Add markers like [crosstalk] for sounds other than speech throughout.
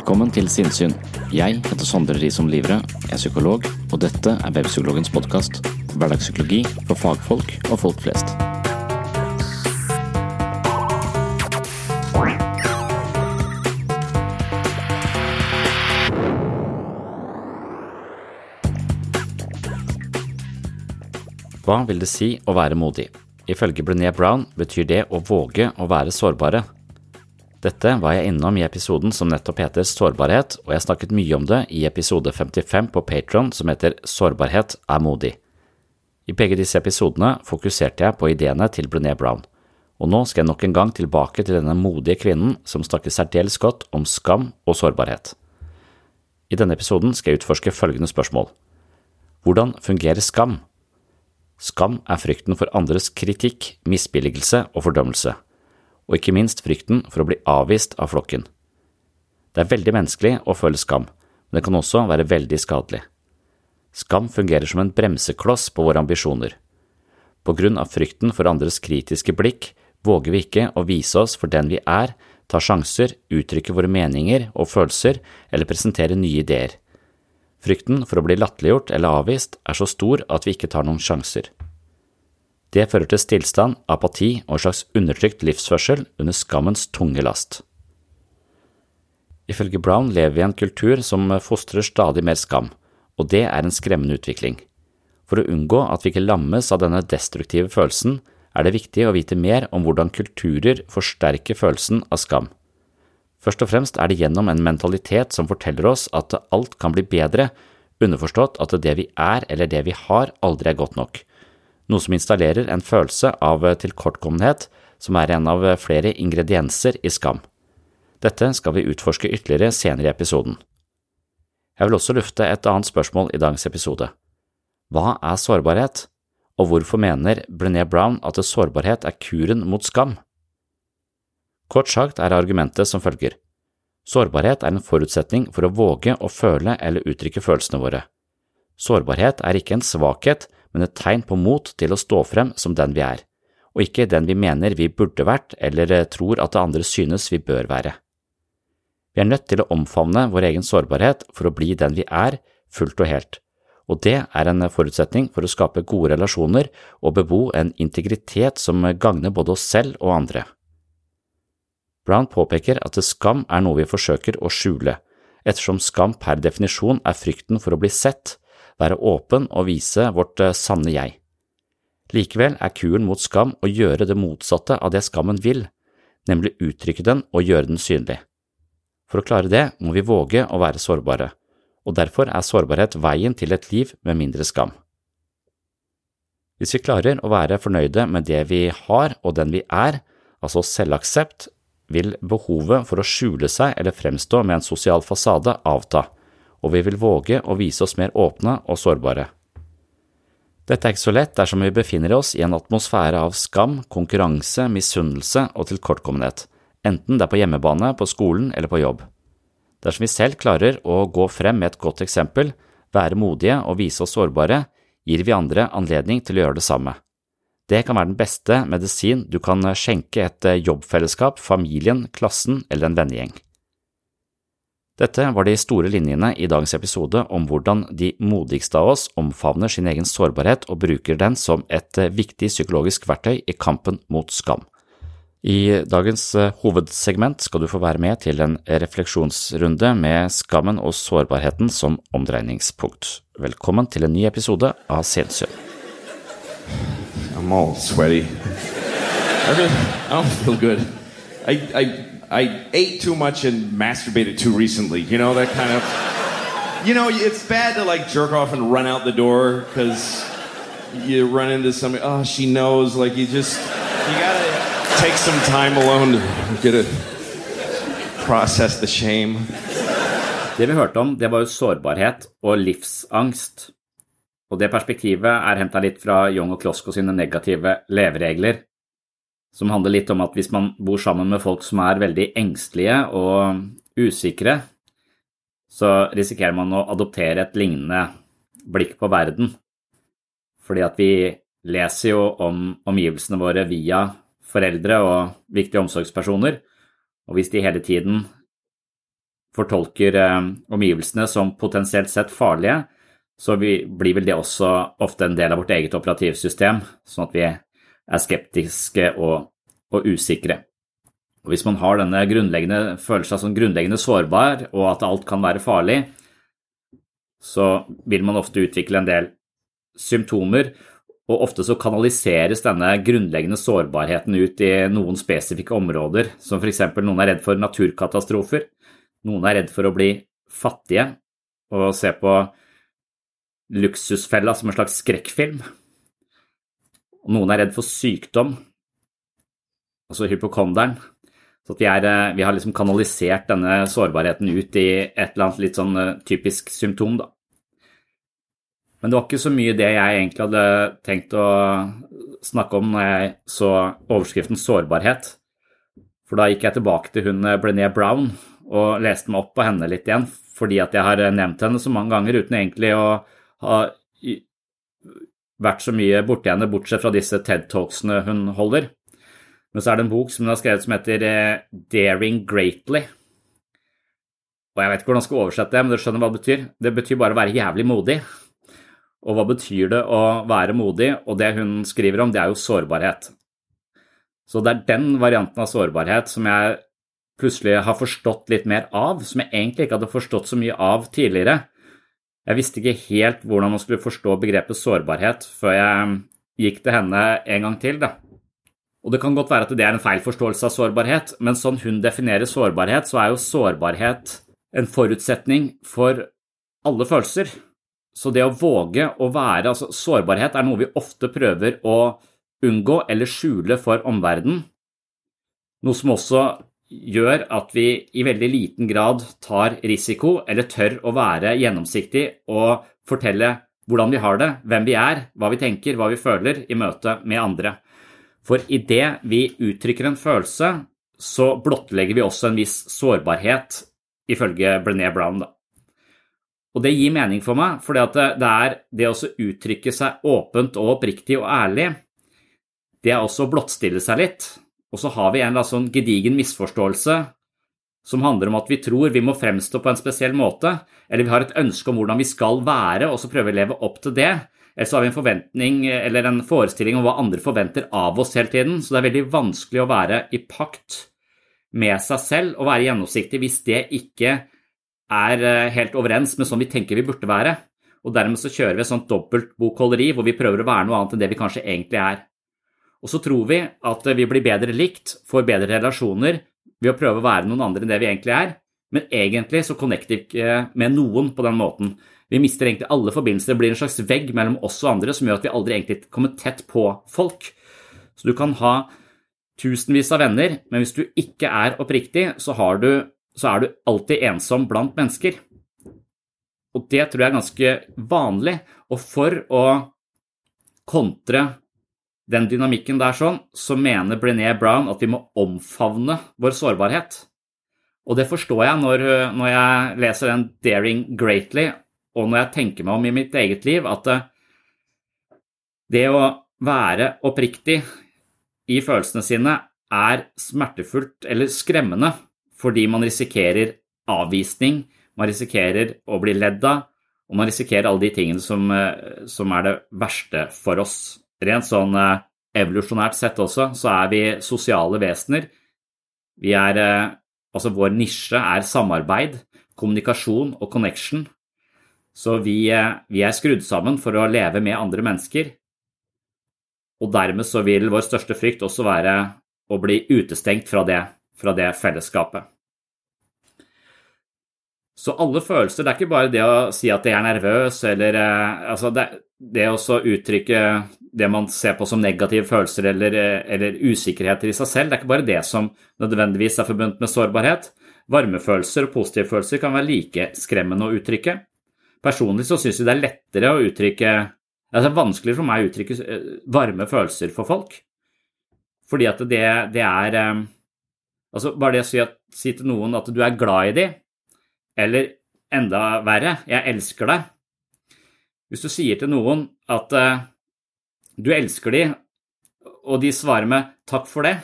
Velkommen til Sinnsyn. Jeg heter Sondre Risom Livre, jeg er psykolog, og dette er Webpsykologens podkast. Hverdagspsykologi for fagfolk og folk flest. Hva vil det si å være modig? Ifølge Brené Brown betyr det å våge å være sårbare. Dette var jeg innom i episoden som nettopp heter Sårbarhet, og jeg snakket mye om det i episode 55 på Patron som heter Sårbarhet er modig. I begge disse episodene fokuserte jeg på ideene til Brené Brown, og nå skal jeg nok en gang tilbake til denne modige kvinnen som snakker særdeles godt om skam og sårbarhet. I denne episoden skal jeg utforske følgende spørsmål. Hvordan fungerer skam? Skam er frykten for andres kritikk, misbilligelse og fordømmelse og ikke minst frykten for å bli avvist av flokken. Det er veldig menneskelig å føle skam, men det kan også være veldig skadelig. Skam fungerer som en bremsekloss på våre ambisjoner. På grunn av frykten for andres kritiske blikk våger vi ikke å vise oss for den vi er, ta sjanser, uttrykke våre meninger og følelser eller presentere nye ideer. Frykten for å bli latterliggjort eller avvist er så stor at vi ikke tar noen sjanser. Det fører til stillstand, apati og en slags undertrykt livsførsel under skammens tunge last. Ifølge Brown lever vi i en kultur som fostrer stadig mer skam, og det er en skremmende utvikling. For å unngå at vi ikke lammes av denne destruktive følelsen, er det viktig å vite mer om hvordan kulturer forsterker følelsen av skam. Først og fremst er det gjennom en mentalitet som forteller oss at alt kan bli bedre, underforstått at det vi er eller det vi har aldri er godt nok, noe som installerer en følelse av tilkortkommenhet, som er en av flere ingredienser i skam. Dette skal vi utforske ytterligere senere i episoden. Jeg vil også lufte et annet spørsmål i dagens episode. Hva er sårbarhet, og hvorfor mener Brené Brown at sårbarhet er kuren mot skam? Kort sagt er argumentet som følger. Sårbarhet er en forutsetning for å våge å føle eller uttrykke følelsene våre. Sårbarhet er ikke en svakhet, men et tegn på mot til å stå frem som den vi er, og ikke den vi mener vi burde vært eller eh, tror at det andre synes vi bør være. Vi er nødt til å omfavne vår egen sårbarhet for å bli den vi er, fullt og helt, og det er en forutsetning for å skape gode relasjoner og bebo en integritet som gagner både oss selv og andre. Brown påpeker at skam er noe vi forsøker å skjule, ettersom skam per definisjon er frykten for å bli sett, være åpen og vise vårt eh, sanne jeg. Likevel er kuren mot skam å gjøre det motsatte av det skammen vil, nemlig uttrykke den og gjøre den synlig. For å klare det må vi våge å være sårbare, og derfor er sårbarhet veien til et liv med mindre skam. Hvis vi klarer å være fornøyde med det vi har og den vi er, altså selvaksept, vil behovet for å skjule seg eller fremstå med en sosial fasade avta, og vi vil våge å vise oss mer åpne og sårbare. Dette er ikke så lett dersom vi befinner oss i en atmosfære av skam, konkurranse, misunnelse og tilkortkommenhet, enten det er på hjemmebane, på skolen eller på jobb. Dersom vi selv klarer å gå frem med et godt eksempel, være modige og vise oss sårbare, gir vi andre anledning til å gjøre det samme. Det kan være den beste medisin du kan skjenke et jobbfellesskap, familien, klassen eller en vennegjeng. Dette var de store linjene i dagens episode om hvordan de modigste av oss omfavner sin egen sårbarhet og bruker den som et eh, viktig psykologisk verktøy i kampen mot skam. I dagens eh, hovedsegment skal du få være med til en refleksjonsrunde med skammen og sårbarheten som omdreiningspunkt. Velkommen til en ny episode av Sensyn. I'm all sweaty. I don't feel good. I, I I ate too much and masturbated too recently. You know, that kind of. You know, it's bad to like jerk off and run out the door because you run into somebody. Oh, she knows. Like, you just. You gotta take some time alone to get it. Process the shame. Det vi hørte om, det var jo sårbarhet og livsangst. Og det perspektivet er henta litt fra Young og Klosko sine negative leveregler som handler litt om at hvis man bor sammen med folk som er veldig engstelige og usikre, så risikerer man å adoptere et lignende blikk på verden. Fordi at vi leser jo om omgivelsene våre via foreldre og viktige omsorgspersoner, og hvis de hele tiden fortolker eh, omgivelsene som potensielt sett farlige, så blir vel det også ofte en del av vårt eget operativsystem, sånn at vi er skeptiske og, og usikre. Og Hvis man har denne grunnleggende, følelsen som grunnleggende sårbar, og at alt kan være farlig, så vil man ofte utvikle en del symptomer, og ofte så kanaliseres denne grunnleggende sårbarheten ut i noen spesifikke områder, som f.eks. noen er redd for naturkatastrofer, noen er redd for å bli fattige og se på Luksusfella som en slags skrekkfilm, og noen er redd for sykdom, altså hypokonderen. Så er, eh, vi, har liksom kanalisert denne sårbarheten ut i et eller annet litt sånn eh, typisk symptom, da. Men det var ikke så mye det jeg egentlig hadde tenkt å snakke om når jeg så overskriften 'sårbarhet'. For da gikk jeg tilbake til hun eh, Brené Brown og leste meg opp på henne litt igjen, fordi at jeg har nevnt henne så mange ganger uten egentlig å ha vært så mye borti henne, bortsett fra disse TED-talksene hun holder. Men så er det en bok som hun har skrevet som heter eh, Daring Greatly. Og jeg vet ikke hvordan jeg skal oversette det, men du skjønner hva det betyr. Det betyr bare å være jævlig modig. Og hva betyr det å være modig? Og det hun skriver om, det er jo sårbarhet. Så det er den varianten av sårbarhet som jeg plutselig har forstått litt mer av, som jeg egentlig ikke hadde forstått så mye av tidligere. Jeg visste ikke helt hvordan man skulle forstå begrepet sårbarhet før jeg gikk til henne en gang til. Da. Og Det kan godt være at det er en feil forståelse av sårbarhet, men sånn hun definerer sårbarhet, så er jo sårbarhet en forutsetning for alle følelser. Så det å våge å være altså Sårbarhet er noe vi ofte prøver å unngå eller skjule for omverdenen, noe som også gjør at vi i veldig liten grad tar risiko eller tør å være gjennomsiktig og fortelle hvordan vi har det, hvem vi er, hva vi tenker, hva vi føler i møte med andre. For idet vi uttrykker en følelse, så blottlegger vi også en viss sårbarhet, ifølge Brené Brown. Da. Og det gir mening for meg, for det er det å uttrykke seg åpent og oppriktig og ærlig, det er også å blottstille seg litt. Og så har vi en eller annen sånn gedigen misforståelse som handler om at vi tror vi må fremstå på en spesiell måte, eller vi har et ønske om hvordan vi skal være, og så prøver vi å leve opp til det. Eller så har vi en forventning eller en forestilling om hva andre forventer av oss hele tiden. Så det er veldig vanskelig å være i pakt med seg selv og være gjennomsiktig hvis det ikke er eh, helt overens med sånn vi tenker vi burde være. Og dermed så kjører vi et sånt dobbelt bokholderi hvor vi prøver å være noe annet enn det vi kanskje egentlig er. Og så tror vi at vi blir bedre likt, får bedre relasjoner ved å prøve å være noen andre enn det vi egentlig er, men egentlig så connecter vi ikke med noen på den måten. Vi mister egentlig alle forbindelser, det blir en slags vegg mellom oss og andre som gjør at vi aldri egentlig kommer tett på folk. Så du kan ha tusenvis av venner, men hvis du ikke er oppriktig, så, du, så er du alltid ensom blant mennesker. og det tror jeg er ganske vanlig. Og for å kontre den dynamikken der sånn, så mener Brené Brown at vi må omfavne vår sårbarhet. Og det forstår jeg når, når jeg leser den 'Daring Greatly', og når jeg tenker meg om i mitt eget liv, at det å være oppriktig i følelsene sine er smertefullt eller skremmende fordi man risikerer avvisning, man risikerer å bli ledd av, og man risikerer alle de tingene som, eh, som er det verste for oss. Rent sånn eh, evolusjonært sett også, så er vi sosiale vesener. Vi er eh, Altså, vår nisje er samarbeid, kommunikasjon og connection. Så vi, vi er skrudd sammen for å leve med andre mennesker. Og dermed så vil vår største frykt også være å bli utestengt fra det, fra det fellesskapet. Så alle følelser, det er ikke bare det å si at jeg er nervøs, eller eh, altså det, det å uttrykke det man ser på som negative følelser eller, eh, eller, usikkerheter i seg selv, det er ikke bare det som nødvendigvis er forbundet med sårbarhet. Varmefølelser og positive følelser kan være like skremmende å uttrykke. Personlig så syns jeg det er lettere å uttrykke det er vanskeligere for meg å uttrykke eh, varme følelser for folk. Fordi at det, det er eh, Altså, bare det å si, at, si, til noen at du er glad i dem, eller enda verre, jeg elsker deg Hvis du sier til noen at du elsker dem, og de svarer med 'takk for det',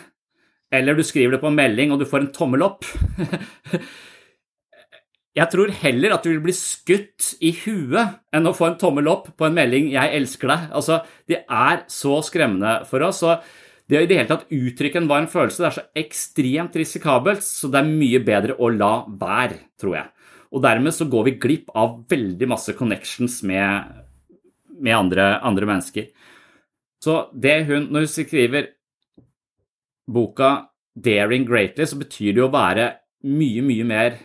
eller du skriver det på en melding og du får en tommel opp [laughs] Jeg tror heller at du vil bli skutt i huet enn å få en tommel opp på en melding 'jeg elsker deg'. Altså, Det er så skremmende for oss. og Det å i det hele tatt uttrykke en varm følelse det er så ekstremt risikabelt, så det er mye bedre å la være, tror jeg. Og dermed så går vi glipp av veldig masse connections med, med andre, andre, mennesker. Så det hun, når hun skriver boka 'Daring Greatly', så betyr det jo å være mye, mye mer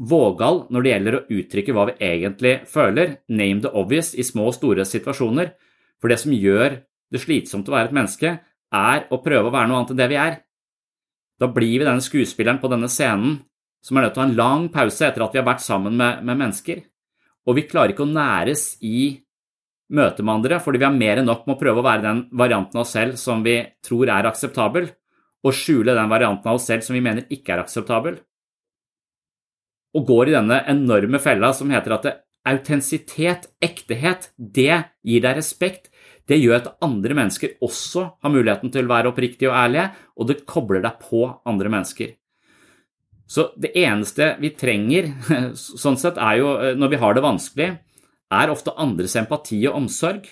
vågal når det gjelder å uttrykke hva vi egentlig føler, name the obvious i små og store situasjoner, for det som gjør det slitsomt å være et menneske, er å prøve å være noe annet enn det vi er. Da blir vi denne skuespilleren på denne scenen som er nødt til å ha en lang pause etter at vi har vært sammen med, med mennesker, og vi klarer ikke å næres i møte med andre fordi vi har mer enn nok med å prøve å være den varianten av oss selv som vi tror er akseptabel, og skjule den varianten av oss selv som vi mener ikke er akseptabel og går i denne enorme fella som heter at autentisitet, ektehet, det gir deg respekt. Det gjør at andre mennesker også har muligheten til å være oppriktige og ærlige, og det kobler deg på andre mennesker. Så det eneste vi trenger, [laughs] sånn sett, er jo, når vi har det vanskelig, er ofte andres empati og omsorg.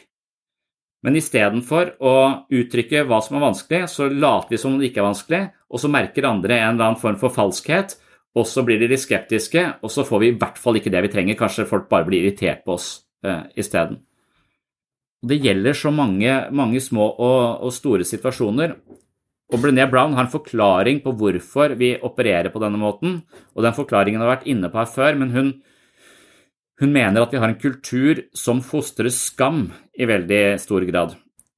Men istedenfor å uttrykke hva som er vanskelig, så later vi som om det ikke er vanskelig, og så merker andre en eller annen form for falskhet, og så blir de litt skeptiske, og så får vi i hvert fall ikke det vi trenger. Kanskje folk bare blir irritert på oss eh, isteden. Det gjelder så mange, mange små og, og, store situasjoner. Og Brené Brown har en forklaring på hvorfor vi opererer på denne måten, og den forklaringen har vært inne på her før, men hun, hun mener at vi har en kultur som fostrer skam i veldig stor grad.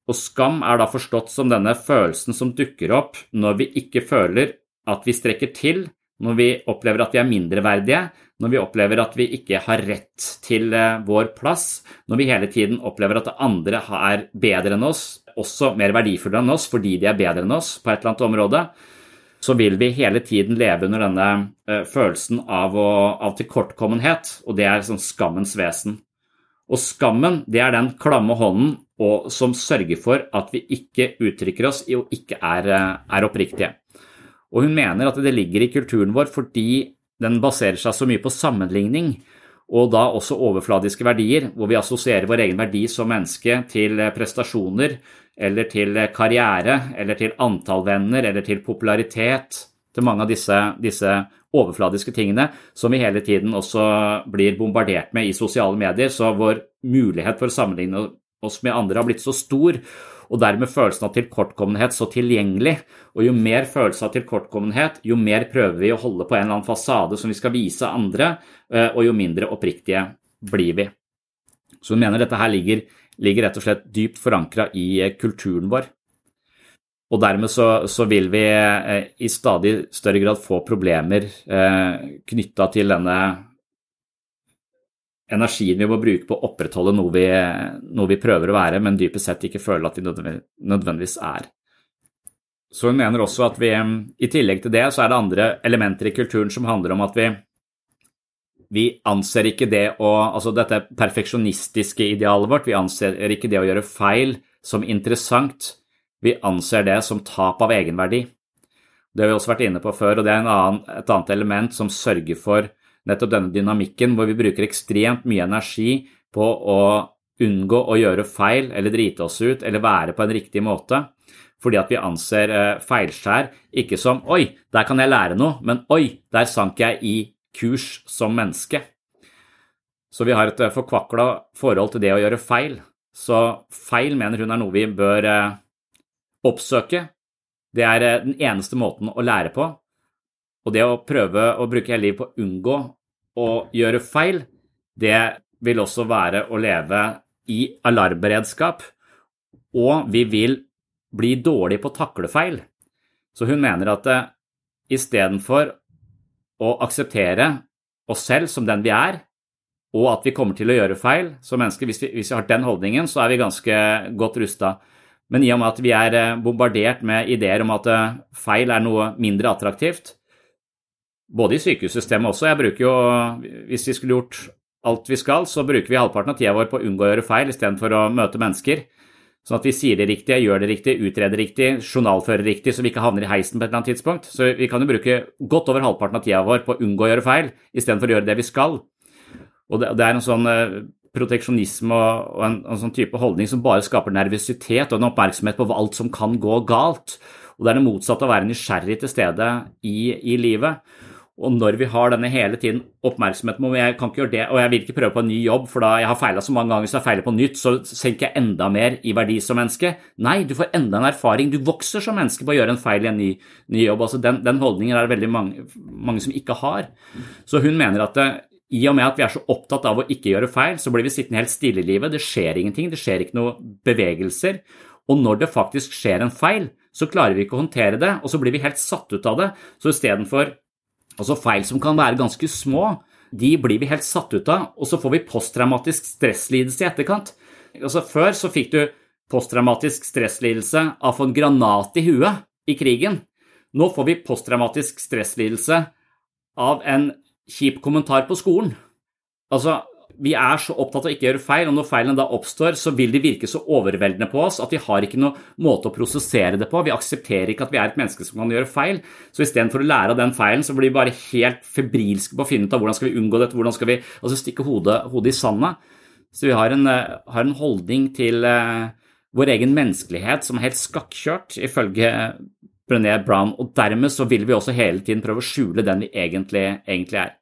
Og skam er da forstått som denne følelsen som dukker opp når vi ikke føler at vi strekker til, når vi opplever at vi er mindreverdige, når vi opplever at vi ikke har rett til eh, vår plass, når vi hele tiden opplever at andre er bedre enn oss, også mer verdifulle enn oss fordi de er bedre enn oss på et eller annet område, så vil vi hele tiden leve under denne uh, følelsen av, å, av, tilkortkommenhet, og det er sånn skammens vesen. Og skammen, det er den klamme hånden og, som sørger for at vi ikke uttrykker oss og ikke er, uh, er oppriktige. Og hun mener at det ligger i kulturen vår fordi den baserer seg så mye på sammenligning, og da også overfladiske verdier, hvor vi assosierer vår egen verdi som menneske til prestasjoner, eller til karriere, eller til antall venner, eller til popularitet, til mange av disse, disse overfladiske tingene som vi hele tiden også blir bombardert med i sosiale medier. Så vår mulighet for å sammenligne oss med andre har blitt så stor, og dermed følelsen av tilkortkommenhet så tilgjengelig. Og jo mer følelse av tilkortkommenhet, jo mer prøver vi å holde på en eller annen fasade som vi skal vise andre, eh, og jo mindre oppriktige blir vi. Så hun mener dette her ligger, ligger rett og slett dypt forankra i eh, kulturen vår. Og dermed så, så, vil vi eh, i stadig større grad få problemer eh, knytta til denne energien vi må bruke på å opprettholde noe vi, noe vi prøver å være, men dypest sett ikke føler at vi nødvendigvis er. Så hun mener også at vi, i tillegg til det, så er det andre elementer i kulturen som handler om at vi, vi anser ikke det å Altså dette perfeksjonistiske idealet vårt, vi anser ikke det å gjøre feil som interessant. Vi anser det som tap av egenverdi. Det har vi også vært inne på før, og det er annen, et annet element som sørger for nettopp denne dynamikken, hvor vi bruker ekstremt mye energi på å unngå å gjøre feil eller drite oss ut eller være på en riktig måte fordi at vi anser eh, feilskjær ikke som 'oi, der kan jeg lære noe', men 'oi, der sank jeg i kurs som menneske'. Så vi har et eh, forkvakla forhold til det å gjøre feil. Så feil mener hun er noe vi bør eh, oppsøke. Det er den eneste måten å lære på. Og det å prøve å bruke hele livet på å unngå å gjøre feil, det vil også være å leve i alarmberedskap. Og vi vil bli dårlig på å takle feil. Så hun mener at eh, istedenfor å akseptere oss selv som den vi er, og at vi kommer til å gjøre feil som mennesker, hvis vi, hvis vi har den holdningen, så er vi ganske godt rusta. Men i og med at vi er eh, bombardert med ideer om at eh, feil er noe mindre attraktivt, både i sykehussystemet også Jeg bruker jo, Hvis vi skulle gjort alt vi skal, så bruker vi halvparten av tida vår på å unngå å gjøre feil istedenfor å møte mennesker. Sånn at vi sier det riktige, gjør det riktig, utreder riktig, journalfører riktig, så vi ikke havner i heisen på et eller annet tidspunkt. Så vi kan jo bruke godt over halvparten av tida vår på å unngå å gjøre feil, istedenfor å gjøre det vi skal. Og det, er en sånn uh, proteksjonisme og, en, en, sånn type holdning som bare skaper nervøsitet og en oppmerksomhet på alt som kan gå galt. Og det er det motsatte å være nysgjerrig til stede i, i livet. Og når vi har denne hele tiden oppmerksomheten om jeg kan ikke gjøre det, og jeg vil ikke prøve på en ny jobb, for da jeg har feila så mange ganger, så jeg feiler på nytt, så senker jeg enda mer i verdi som menneske. Nei, du får enda en erfaring. Du vokser som menneske på å gjøre en feil i en ny, ny jobb. Altså den, den, holdningen er det veldig mange, mange, som ikke har. Så hun mener at eh, i og med at vi er så opptatt av å ikke gjøre feil, så blir vi sittende helt stille i livet. Det skjer ingenting, det skjer ikke noen bevegelser. Og når det faktisk skjer en feil, så klarer vi ikke å håndtere det, og så blir vi helt satt ut av det. Så istedenfor Altså feil som kan være ganske små, de blir vi helt satt ut av, og så får vi posttraumatisk stresslidelse i etterkant. Altså Før så fikk du posttraumatisk stresslidelse av å få en granat i huet i krigen. Nå får vi posttraumatisk stresslidelse av en kjip kommentar på skolen. Altså, vi er så opptatt av å ikke gjøre feil, og når feilene da oppstår, så vil de virke så overveldende på oss at vi har ikke noen måte å prosessere det på. Vi aksepterer ikke at vi er et menneske som kan gjøre feil. Så istedenfor å lære av den feilen, så blir vi bare helt febrilske på å finne ut av hvordan skal vi unngå dette, hvordan skal vi altså stikke hodet, hodet i sanda. Så vi har en, eh, har en holdning til uh, vår egen menneskelighet som er helt skakkjørt, ifølge Brené Brown, og dermed så vil vi også hele tiden prøve å skjule den vi egentlig, egentlig er.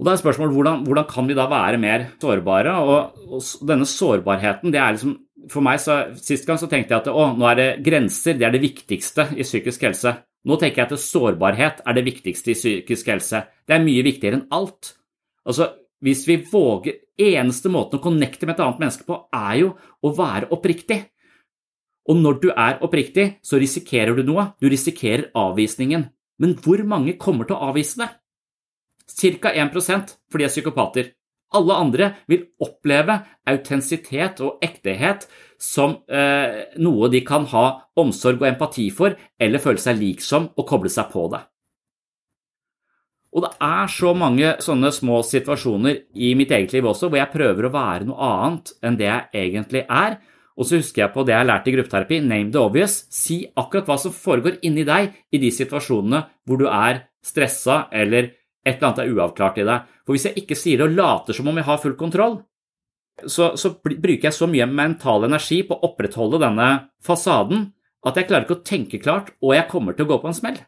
Og da er spørsmålet hvordan, hvordan kan vi da være mer sårbare? Og, og, denne sårbarheten, det er liksom For meg så Sist gang så tenkte jeg at å, nå er det grenser, det er det viktigste i psykisk helse. Nå tenker jeg at sårbarhet er det viktigste i psykisk helse. Det er mye viktigere enn alt. Altså, hvis vi våger Eneste måten å connecte med et annet menneske på, er jo å være oppriktig. Og når du er oppriktig, så risikerer du noe. Du risikerer avvisningen. Men hvor mange kommer til å avvise det? Ca. 1% for de er psykopater. Alle andre vil oppleve autentisitet og ektehet som eh, noe de kan ha omsorg og empati for, eller føle seg lik som og koble seg på det. Og det er så mange sånne små situasjoner i mitt eget liv også, hvor jeg prøver å være noe annet enn det jeg egentlig er. Og så husker jeg på det jeg har lært i gruppeterapi, name the obvious. Si akkurat hva som foregår inni deg i de situasjonene hvor du er stressa eller et eller annet er uavklart i deg. For hvis jeg ikke sier det og later som om jeg har full kontroll, så, så bruker jeg så mye mental energi på å opprettholde denne fasaden at jeg klarer ikke å tenke klart, og jeg kommer til å gå på en smell.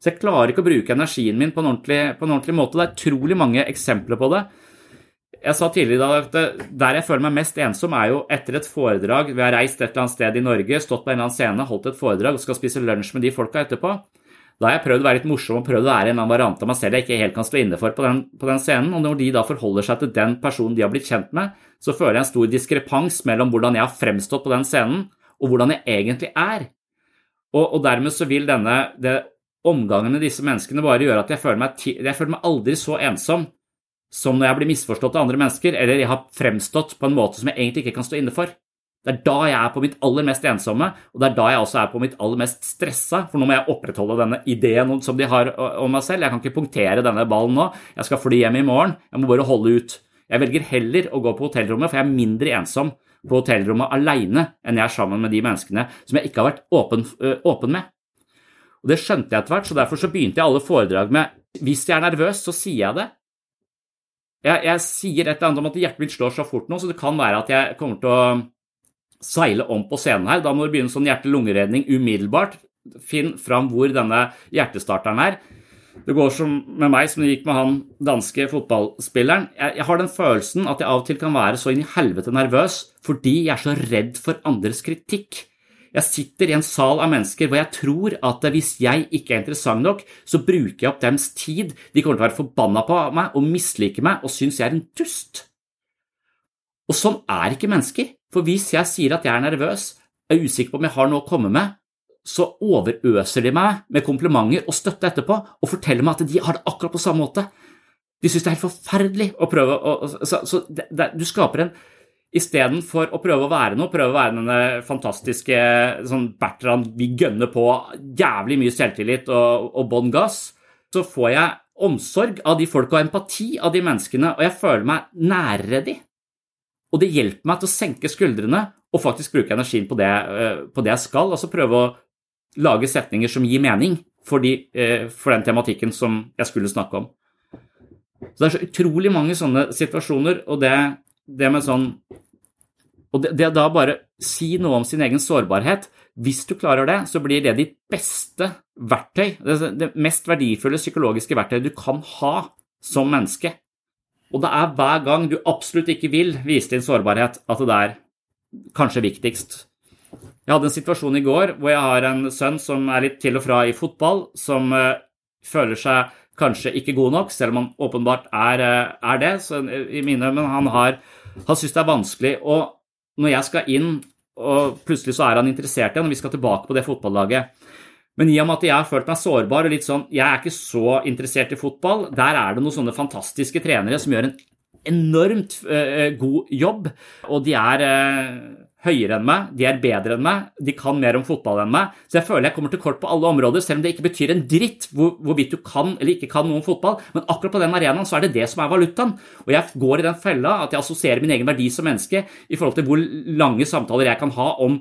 Så jeg klarer ikke å bruke energien min på en ordentlig, på en ordentlig måte. Det er utrolig mange eksempler på det. Jeg sa tidligere at der jeg føler meg mest ensom, er jo etter et foredrag. Vi har reist et eller annet sted i Norge, stått på en eller annen scene, holdt et foredrag og skal spise lunsj med de folka etterpå. Da har jeg prøvd å være litt morsom og prøvd å være en annen variant av meg selv jeg ikke helt kan stå inne for på den, på den, scenen. Og når de da forholder seg til den personen de har blitt kjent med, så føler jeg en stor diskrepans mellom hvordan jeg har fremstått på den scenen, og hvordan jeg egentlig er. Og, og dermed så vil denne det, omgangen med disse menneskene bare gjøre at jeg føler, meg, jeg føler meg aldri så ensom som når jeg blir misforstått av andre mennesker, eller jeg har fremstått på en måte som jeg egentlig ikke kan stå inne for. Det er da jeg er på mitt aller mest ensomme, og det er da jeg også er på mitt aller mest stressa, for nå må jeg opprettholde denne ideen som de har om meg selv. Jeg kan ikke punktere denne ballen nå, jeg skal fly hjem i morgen, jeg må bare holde ut. Jeg velger heller å gå på hotellrommet, for jeg er mindre ensom på hotellrommet alene enn jeg er sammen med de menneskene som jeg ikke har vært åpen, åpen med. Og Det skjønte jeg etter hvert, så derfor så begynte jeg alle foredrag med hvis jeg er nervøs, så sier jeg det. Jeg, jeg sier et eller annet om at hjertet mitt slår så fort nå, så det kan være at jeg kommer til å seile om på scenen her. Da må du begynne sånn hjerte-lungeredning umiddelbart. Finn fram hvor denne hjertestarteren er. Det går som med meg som det gikk med han danske fotballspilleren. Jeg, har den følelsen at jeg av og til kan være så inn i helvete nervøs fordi jeg er så redd for andres kritikk. Jeg sitter i en sal av mennesker hvor jeg tror at hvis jeg ikke er interessant nok, så bruker jeg opp deres tid. De kommer til å være forbanna på meg og mislike meg og synes jeg er en dust. Og sånn er ikke mennesker. For hvis jeg sier at jeg er nervøs, er usikker på om jeg har noe å komme med, så overøser de meg med komplimenter og støtte etterpå og forteller meg at de har det akkurat på samme måte. De synes det er helt forferdelig å prøve å Så, så det, det, du skaper en Istedenfor å prøve å være noe, prøve å være denne fantastiske sånn Bertrand, vi gønner på jævlig mye selvtillit og, og bånn gass, så får jeg omsorg av de folka og empati av de menneskene, og jeg føler meg nærere de. Og det hjelper meg til å senke skuldrene og faktisk bruke energien på det, eh, på det jeg skal, altså prøve å lage setninger som gir mening for, de, eh, for den tematikken som jeg skulle snakke om. Så Det er så utrolig mange sånne situasjoner, og det, det med sånn og det, det da bare si noe om sin egen sårbarhet Hvis du klarer det, så blir det ditt beste verktøy, det, mest verdifulle psykologiske verktøyet du kan ha som menneske. Og det er hver gang du absolutt ikke vil vise din sårbarhet, at det er kanskje viktigst. Jeg hadde en situasjon i går hvor jeg har en sønn som er litt til og fra i fotball, som uh, føler seg kanskje ikke god nok, selv om han åpenbart er, uh, er det. Uh, i mine, men han, har, han syns det er vanskelig. Og når jeg skal inn, og plutselig så er han interessert igjen, og vi skal tilbake på det fotballaget men i og med at jeg har følt meg sårbar og litt sånn Jeg er ikke så interessert i fotball. Der er det noen sånne fantastiske trenere som gjør en enormt uh, god jobb. Og de er uh, høyere enn meg, de er bedre enn meg, de kan mer om fotball enn meg. Så jeg føler jeg kommer til kort på alle områder, selv om det ikke betyr en dritt hvor, hvorvidt du kan eller ikke kan noe om fotball. Men akkurat på den arenaen så er det det som er valutaen. Og jeg går i den fella at jeg assosierer min egen verdi som menneske i forhold til hvor lange samtaler jeg kan ha om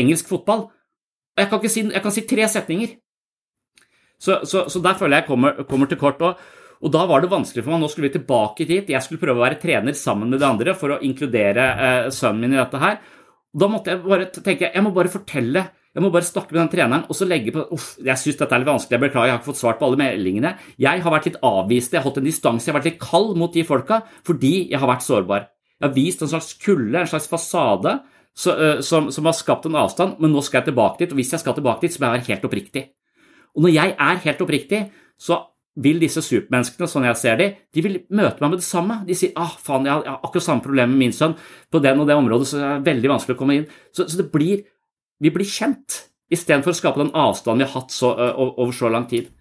engelsk fotball. Og jeg kan, si, jeg kan si tre setninger. Så, så, så, der føler jeg kommer, kommer til kort. Og, og da var det vanskelig for meg. Nå skulle vi tilbake dit. Jeg skulle prøve å være trener sammen med de andre for å inkludere eh, sønnen min i dette her. Da måtte jeg bare tenke jeg må bare fortelle, jeg må bare snakke med den treneren og så legge på Uff, jeg syns dette er litt vanskelig, jeg beklager, jeg har ikke fått svart på alle meldingene. Jeg har vært litt avvist, jeg har holdt en distanse, jeg har vært litt kald mot de folka fordi jeg har vært sårbar. Jeg har vist en slags kulde, en slags fasade, så, uh, som, som, har skapt en avstand, men nå skal jeg tilbake dit, og hvis jeg skal tilbake dit, så må jeg være helt oppriktig. Og når jeg er helt oppriktig, så vil disse supermenneskene, sånn jeg ser de, de vil møte meg med det samme. De sier ah, faen, jeg har akkurat samme problem med min sønn på den og det området, så det er veldig vanskelig å komme inn. Så, så det blir, vi blir kjent, istedenfor å skape den avstanden vi har hatt så, uh, over så lang tid.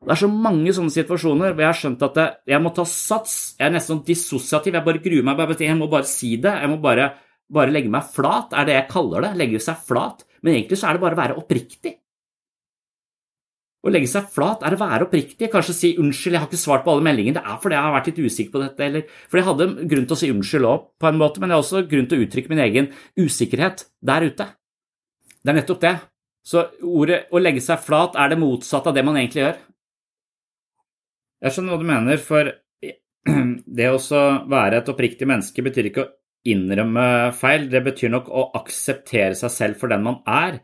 Det er så mange sånne situasjoner hvor jeg har skjønt at jeg må ta sats. Jeg er nesten sånn dissosiativ. Jeg bare gruer meg. Jeg må bare si det. Jeg må bare, bare legge meg flat, er det jeg kaller det. Legge seg flat. Men egentlig så er det bare å være oppriktig. Å legge seg flat er å være oppriktig, kanskje si 'unnskyld, jeg har ikke svart på alle meldingene', det er fordi jeg har vært litt usikker på dette, eller For jeg hadde grunn til å si unnskyld òg, på en måte, men jeg har også grunn til å uttrykke min egen usikkerhet der ute. Det er nettopp det. Så ordet 'å legge seg flat' er det motsatte av det man egentlig gjør. Jeg skjønner hva du mener, for [clears throat] det å være et oppriktig menneske betyr ikke å innrømme feil, det betyr nok å akseptere seg selv for den man er.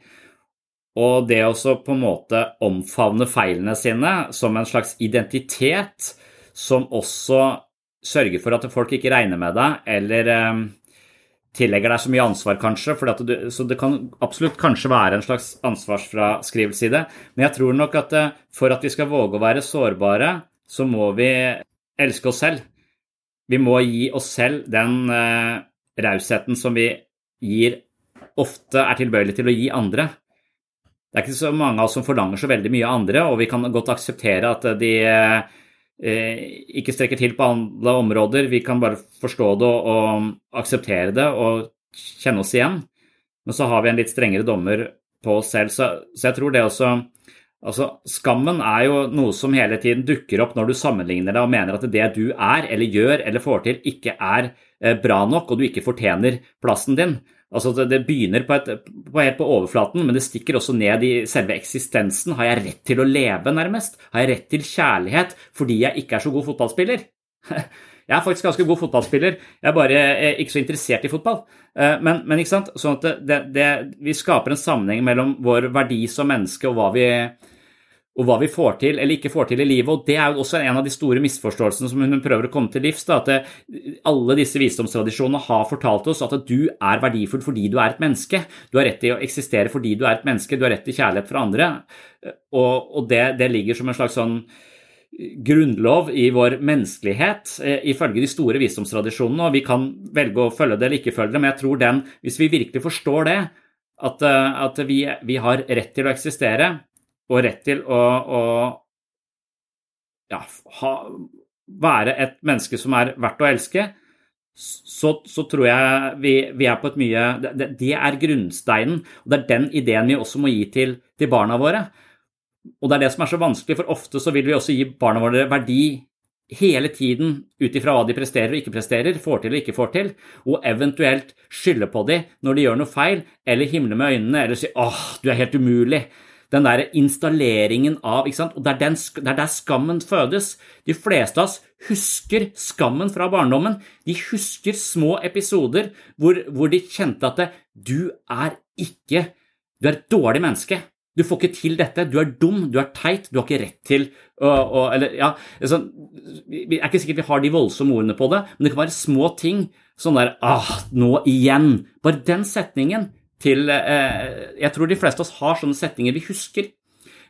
Og det å på en måte omfavne feilene sine som en slags identitet, som også sørger for at folk ikke regner med deg, eller eh, tillegger deg så mye ansvar, kanskje. Du, så det kan absolutt kanskje være en slags ansvarsfraskrivelse i det. Men jeg tror nok at eh, for at vi skal våge å være sårbare, så må vi elske oss selv. Vi må gi oss selv den uh, rausheten som vi gir ofte er tilbøyelig til å gi andre. Det er ikke så mange av oss som forlanger så veldig mye av andre, og vi kan godt akseptere at de, ikke strekker til på alle områder. Vi kan bare forstå det og akseptere det og kjenne oss igjen. Men så har vi en litt strengere dommer på oss selv. Så, så jeg tror det også Altså, Skammen er jo noe som hele tiden dukker opp når du sammenligner deg og mener at det du er eller gjør eller får til, ikke er eh, bra nok, og du ikke fortjener plassen din. Altså, Det begynner på, et, på helt på overflaten, men det stikker også ned i selve eksistensen. Har jeg rett til å leve, nærmest? Har jeg rett til kjærlighet fordi jeg ikke er så god fotballspiller? [laughs] Jeg er faktisk ganske god fotballspiller, jeg er bare eh, ikke så interessert i fotball. Eh, men, men ikke sant? Sånn at det, det, vi skaper en sammenheng mellom vår verdi som menneske og hva vi og hva vi får til eller ikke får til i livet. og Det er jo også en av de store misforståelsene som hun prøver å komme til livs. Da, at det, alle disse visdomstradisjonene har fortalt oss at du er verdifull fordi du er et menneske. Du har rett til å eksistere fordi du er et menneske, du har rett til kjærlighet fra andre. Og, og det, det, ligger som en slags sånn grunnlov i vår menneskelighet, eh, ifølge de store visdomstradisjonene. og Vi kan velge å følge det eller ikke følge det, men jeg tror den, hvis vi virkelig forstår det, at, eh, at vi, vi har rett til å eksistere, og rett til å, å ja, ha, være et menneske som er verdt å elske, så, så tror jeg vi, vi, er på et mye det, det, er grunnsteinen, og det er den ideen vi også må gi til, til, barna våre. Og det er det som er så vanskelig, for ofte så vil vi også gi barna våre verdi hele tiden ut ifra hva de presterer og ikke presterer, får til og ikke får til, og eventuelt skylde på dem når de gjør noe feil, eller himle med øynene eller si 'åh, du er helt umulig' den der installeringen av ikke sant? Og det er, den, det er, der skammen fødes. De fleste av oss husker skammen fra barndommen. De husker små episoder hvor, hvor de kjente at du er ikke Du er et dårlig menneske. Du får ikke til dette. Du er dum, du er teit, du har ikke rett til å, å Eller, ja Jeg er ikke sikkert vi har de voldsomme ordene på det, men det kan være små ting. Sånn der Ah, nå igjen. Bare den setningen til eh, Jeg tror de fleste av oss har sånne setninger vi husker.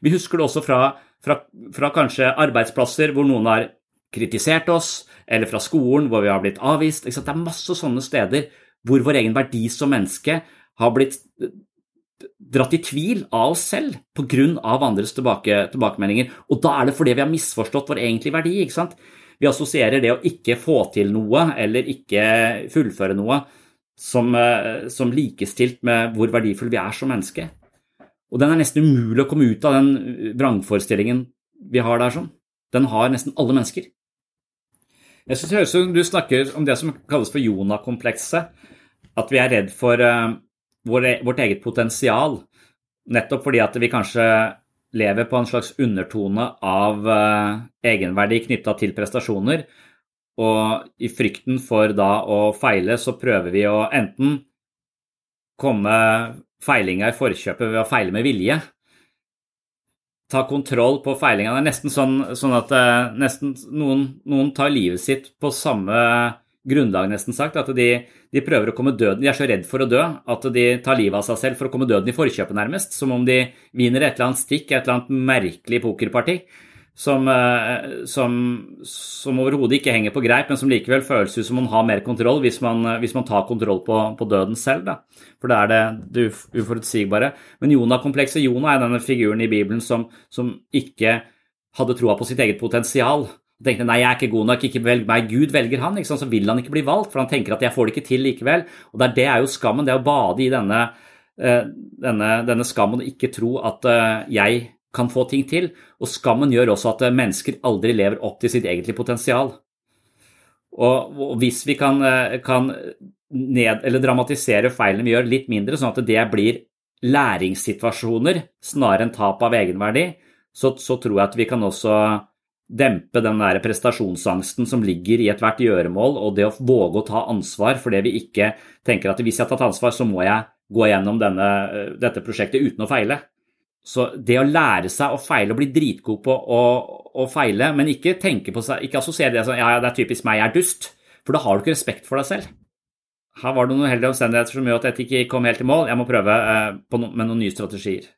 Vi husker det også fra, fra, fra kanskje arbeidsplasser hvor noen har kritisert oss, eller fra skolen hvor vi har blitt avvist. Det er masse sånne steder hvor vår egen verdi som menneske har blitt dratt i tvil av oss selv pga. andres tilbake, tilbakemeldinger. Og da er det fordi vi har misforstått vår egentlige verdi. ikke sant? Vi assosierer det å ikke få til noe eller ikke fullføre noe som, eh, som likestilt med hvor verdifull vi er som menneske. Og den er nesten umulig å komme ut av den vrangforestillingen vi har der sånn. Den har nesten alle mennesker. Jeg synes det høres ut som du snakker om det som kalles for Jonah-komplekset. At vi er redd for uh, vårt eget potensial. Nettopp fordi at vi kanskje lever på en slags undertone av uh, egenverdi knytta til prestasjoner. Og i frykten for da å feile, så prøver vi å enten komme feilinga i forkjøpet ved å feile med vilje. Ta kontroll på feilinga. Det er nesten sånn, sånn at uh, nesten noen, noen, tar livet sitt på samme grunnlag, nesten sagt. At de, de, prøver å komme døden De er så redd for å dø at de tar livet av seg selv for å komme døden i forkjøpet, nærmest. Som om de vinner et eller annet stikk, et eller annet merkelig pokerparti som, eh, som, som overhodet ikke henger på greip, men som likevel føles ut som man har mer kontroll hvis man, hvis man tar kontroll på, på, døden selv. Da. For det er det, det uforutsigbare. Men Jonah-komplekset Jonah er denne figuren i Bibelen som, som ikke hadde troa på sitt eget potensial. Han tenkte nei, jeg er ikke god nok, ikke velg meg. Gud velger han, så vil han ikke bli valgt, for han tenker at jeg får det ikke til likevel. Og det er, det er jo skammen, det er å bade i denne, eh, denne, denne skammen og ikke tro at jeg kan få ting til, og skammen gjør også at mennesker aldri lever opp til sitt egentlige potensial. Og, og hvis vi kan, eh, kan ned, dramatisere feilene vi gjør, litt mindre, sånn at det blir læringssituasjoner snarere enn tap av egenverdi, så, så tror jeg at vi kan også dempe den der prestasjonsangsten som ligger i ethvert gjøremål, og det å våge å ta ansvar for det vi ikke tenker at hvis jeg har tatt ansvar, så må jeg gå gjennom denne, dette prosjektet uten å feile. Så det å lære seg å feile og bli dritgod på å, å feile, men ikke tenke på seg, ikke assosiere det som ja, ja, det er typisk meg, jeg er dust, for da har du ikke respekt for deg selv. Her var det noen uheldige omstendigheter som gjør at dette ikke kom helt i mål. Jeg må prøve eh, med noen nye strategier.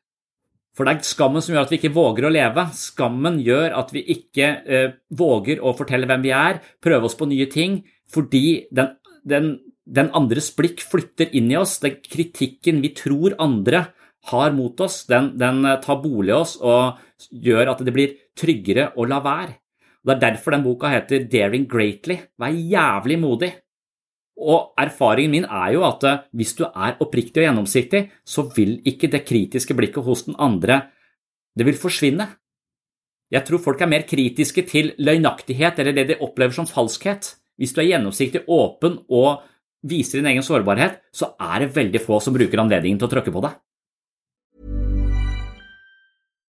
For det er skammen som gjør at vi ikke våger å leve. Skammen gjør at vi ikke eh, våger å fortelle hvem vi er, prøve oss på nye ting, fordi den, den, den andres blikk flytter inn i oss. Den kritikken vi tror andre har mot oss, den, den, tar bolig i oss og gjør at det blir tryggere å la være. Det er derfor den boka heter Daring Greatly. Vær jævlig modig. Og erfaringen min er jo at eh, hvis du er oppriktig og gjennomsiktig, så vil ikke det kritiske blikket hos den andre det vil forsvinne. Jeg tror folk er mer kritiske til løgnaktighet eller det de opplever som falskhet. Hvis du er gjennomsiktig, åpen og viser din egen sårbarhet, så er det veldig få som bruker anledningen til å tråkke på deg.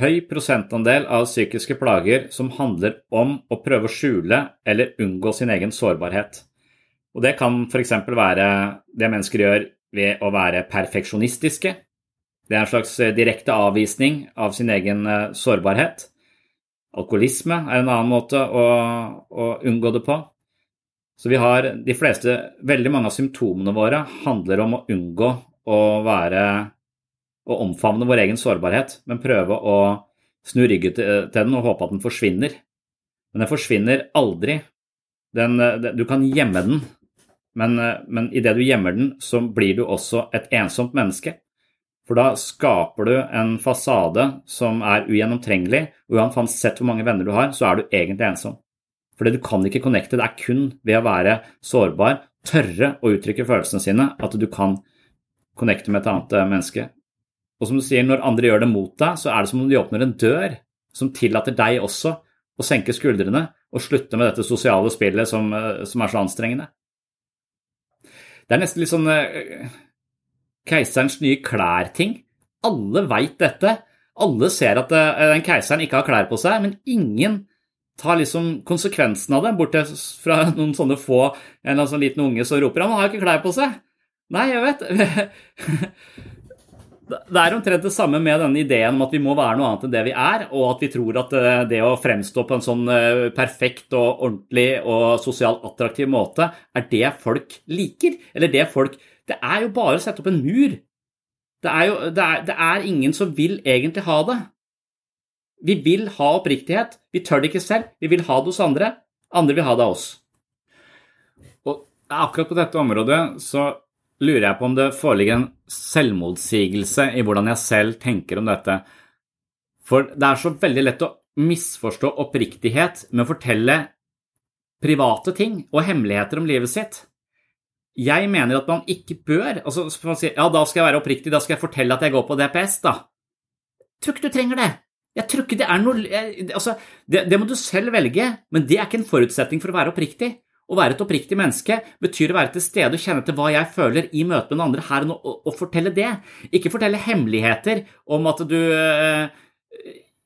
høy prosentandel av psykiske plager som handler om å prøve å skjule eller unngå sin egen sårbarhet. Og det kan f.eks. være det mennesker gjør ved å være perfeksjonistiske. Det er en slags eh, direkte avvisning av sin egen eh, sårbarhet. Alkoholisme er en annen måte å, å unngå det på. Så vi har de fleste, veldig mange av symptomene våre handler om å unngå å være å omfavne vår egen sårbarhet, men prøve å snu ryggen til til den og håpe at den forsvinner. Men den forsvinner aldri. Den, det- du kan gjemme den, men, men idet du gjemmer den, så blir du også et ensomt menneske. For da skaper du en fasade som er ugjennomtrengelig, og uansett hvor mange venner du har, så er du egentlig ensom. Fordi du kan ikke connecte, det er kun ved å være sårbar, tørre å uttrykke følelsene sine, at du kan connecte med et annet eh, menneske. Og som du sier, når andre gjør det mot deg, så er det som om de åpner en dør som tillater deg også å senke skuldrene og slutte med dette sosiale spillet som, eh, som er så anstrengende. Det er nesten litt sånn uh, keiserens nye klær-ting. Alle veit dette. Alle ser at eh, den keiseren ikke har klær på seg, men ingen tar liksom konsekvensen av det, bortsett fra noen sånne få, en eller annen sånn liten unge som roper 'han har ikke klær på seg'. Nei, jeg vet. [laughs] Det er omtrent det samme med denne ideen om at vi må være noe annet enn det vi er, og at vi tror at eh, det å fremstå på en sånn eh, perfekt og ordentlig og sosialt attraktiv måte er det folk liker, eller det folk Det er jo bare å sette opp en mur. Det er jo det er, det er ingen som vil egentlig ha det. Vi vil ha oppriktighet. Vi tør det ikke selv. Vi vil ha det hos andre. Andre vil ha det av oss. Og akkurat på dette området så lurer jeg på om det foreligger en selvmotsigelse i hvordan jeg selv tenker om dette. For det er så veldig lett å misforstå oppriktighet med å fortelle private ting og hemmeligheter om livet sitt. Jeg mener at man ikke bør altså man sier, Ja, da skal jeg være oppriktig, da skal jeg fortelle at jeg går på DPS, da. Jeg tror ikke du trenger det. Jeg tror ikke det er noe jeg, altså, det, det må du selv velge, men det er ikke en forutsetning for å være oppriktig. Å være et oppriktig menneske betyr å være til stede og kjenne til hva jeg føler i møte med den andre her og nå, og, fortelle det. Ikke fortelle hemmeligheter om at du eh,